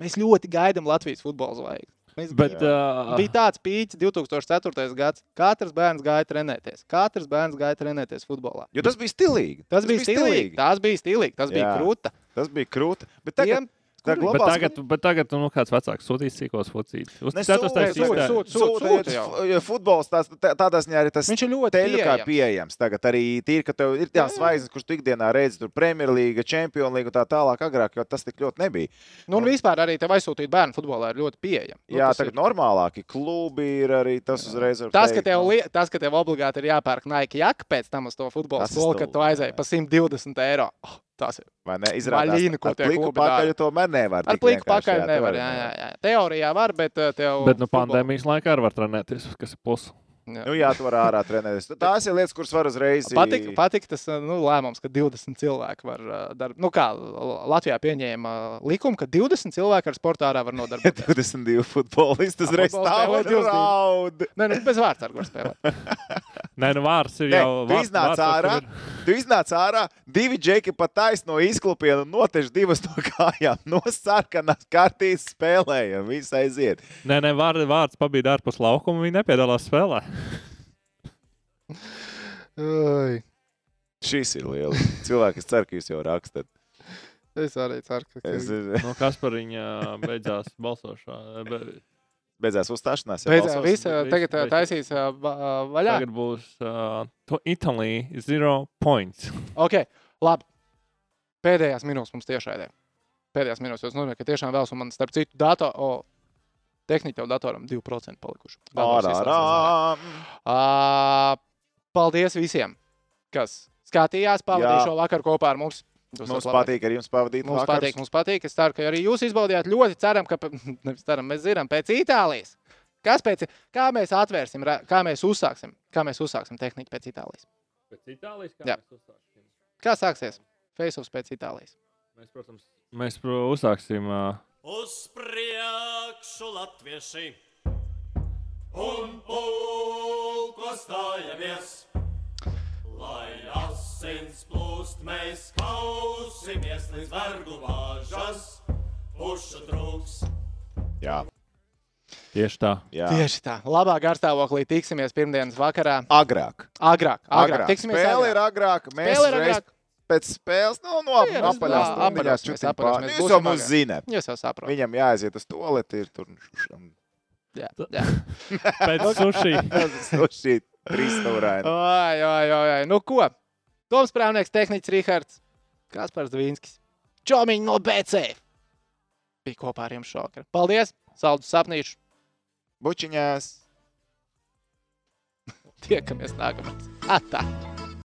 Mēs ļoti gaidām Latvijas futbola zvaigzni. Mēs Bet, uh, Bija tāds pīķis 2004. gads. Katrs bērns gāja trenēties. Katrs bērns gāja trenēties futbolā. Jo tas bija stilīgi. Tas, tas bija stilīgi. Tas bija stilīgi. Tas bija krūta. Tas bija krūti. Bet tagad, Tiem, tā Bet globāls- tagad, bet tagad nu, kāds vecāks sūtīs sīkos focītus. Uz Ne, ceturtais sūta, sistēma. sūta, sūta. Sūta, sūta jo jau. f- jo Futbols tās, tā- tādā ziņā arī tas Viņš ir ļoti teļu kā pieejams. pieejams. Tagad arī tīri, ka tev ir tās zvaigznes, kurš tu ikdienā redzi, tur Premjerlīga, Champions League un tā tālāk, agrāk, jo tas tik ļoti nebija. Nu, un vispār arī tev aizsūtīt bērnu futbolā ir ļoti pieejami. Nu, Jā, tagad ir- normālāki klubi ir arī tas uzreiz. Tas, ka tev, nu, li- tas, ka tev obligāti ir jāpērk Nike jaka pēc tam uz to futbola ir skolu, kad tu aizēji pa 120 eiro. Oh, tas ir. Vai ne? Izrādās, Vaļīni, ko tie dara. pakaļ tomēr nevar. Ar pliku pakaļ nevar. Jā, jā, jā. Teorijā var, bet uh, tev. Bet nu, pandēmijas laikā arī var trenēties, kas ir plus. Jā. Nu, jā, tu vari ārā trenēties. Tās ir lietas, kuras var uzreiz. Patīk, patīk tas uh, nu, lēmums, ka 20 cilvēki var uh, darbot. Nu, kā Latvijā pieņēma uh, likumu, ka 20 cilvēki ar sportā ārā var nodarbināties. 22 futbolisti uzreiz stāv un 22. raud. Nē, nu, bez vārds ar ko spēlēt. Nē, nu vārds ir Nē, jau. tu vārds- iznāc ārā, tu iznāc ārā, divi džeki pat taisno izklupien un notež divas no kājām. No sarkanās kārtīs spēlējam, viss aiziet. Nē, nē, vārds, vārds pabīda ārpus laukuma, viņi nepiedalās spēlē. Šis ir liels. Cilvēki, es ceru, ka jūs jau rakstat. Es arī ceru, ka Es, No kas par viņa beidzās balsošana? Be, beidzās uzstāšanās. ja Beidzot, balsos? viss uh, viss tagad uh, beidzās. taisīs uh, va- vaļā. tagad būs uh, to Itālija zero points. Ok, labi. Pēdējās minūtes mums tiešraidē. Pēdējās minūtes. Tas nozīmē, ka tiešām vēlas, un man starp citu datoru, o, tehniķu jau datoram 2% palikuši. Ārā, ārā. Paldies visiem, kas skatījās, pavadīja šo vakaru kopā ar mums. Jūs Mums patīk arī jums pavadīt Mums vakarus. patīk, mums patīk. Es ceru, ka arī jūs izbaudījāt. Ļoti ceram, ka nevis ceram, mēs zinām, pēc Itālijas. Kas pēc, kā mēs atvērsim, kā mēs uzsāksim, kā mēs uzsāksim tehniku pēc Itālijas? Pēc Itālijas Jā. Kā sāksies? Faceoffs pēc Itālijas. Mēs, protams, mēs pro, uzsāksim. Uh, Uz priekšu latvieši un pulko stājamies. Lai asins plūst, mēs kausimies līdz vergu vāžas, pušu trūks. Jā, tieši tā. jā. Tieši tā. Labā garstāvoklī tiksimies pirmdienas vakarā. Agrāk. Agrāk, agrāk. Tiksimies Spēle ir agrāk. agrāk. Mēs Spēle ir agrāk. Pēc spēles, nu, no Jā, apaļās jā, stundiņās apaļās mēs čutiņ apaļās, pār. mēs Jūs jau mūs zināt. Jūs jau saprotat. Viņam jāaiziet uz toleti, ir tur Jā, jā. Pēc sushi. šī trīs stūraini. Oi, oi, oi, oi. Nu ko? Toms Prāvnieks, tehnicis Rihards, Kaspars Dvīnskis, Čomiņš no BC. Bija kopā ar jums šokar. Paldies! Saldus sapnīšu! Bučiņās. Tiekamies nākamais! Atā!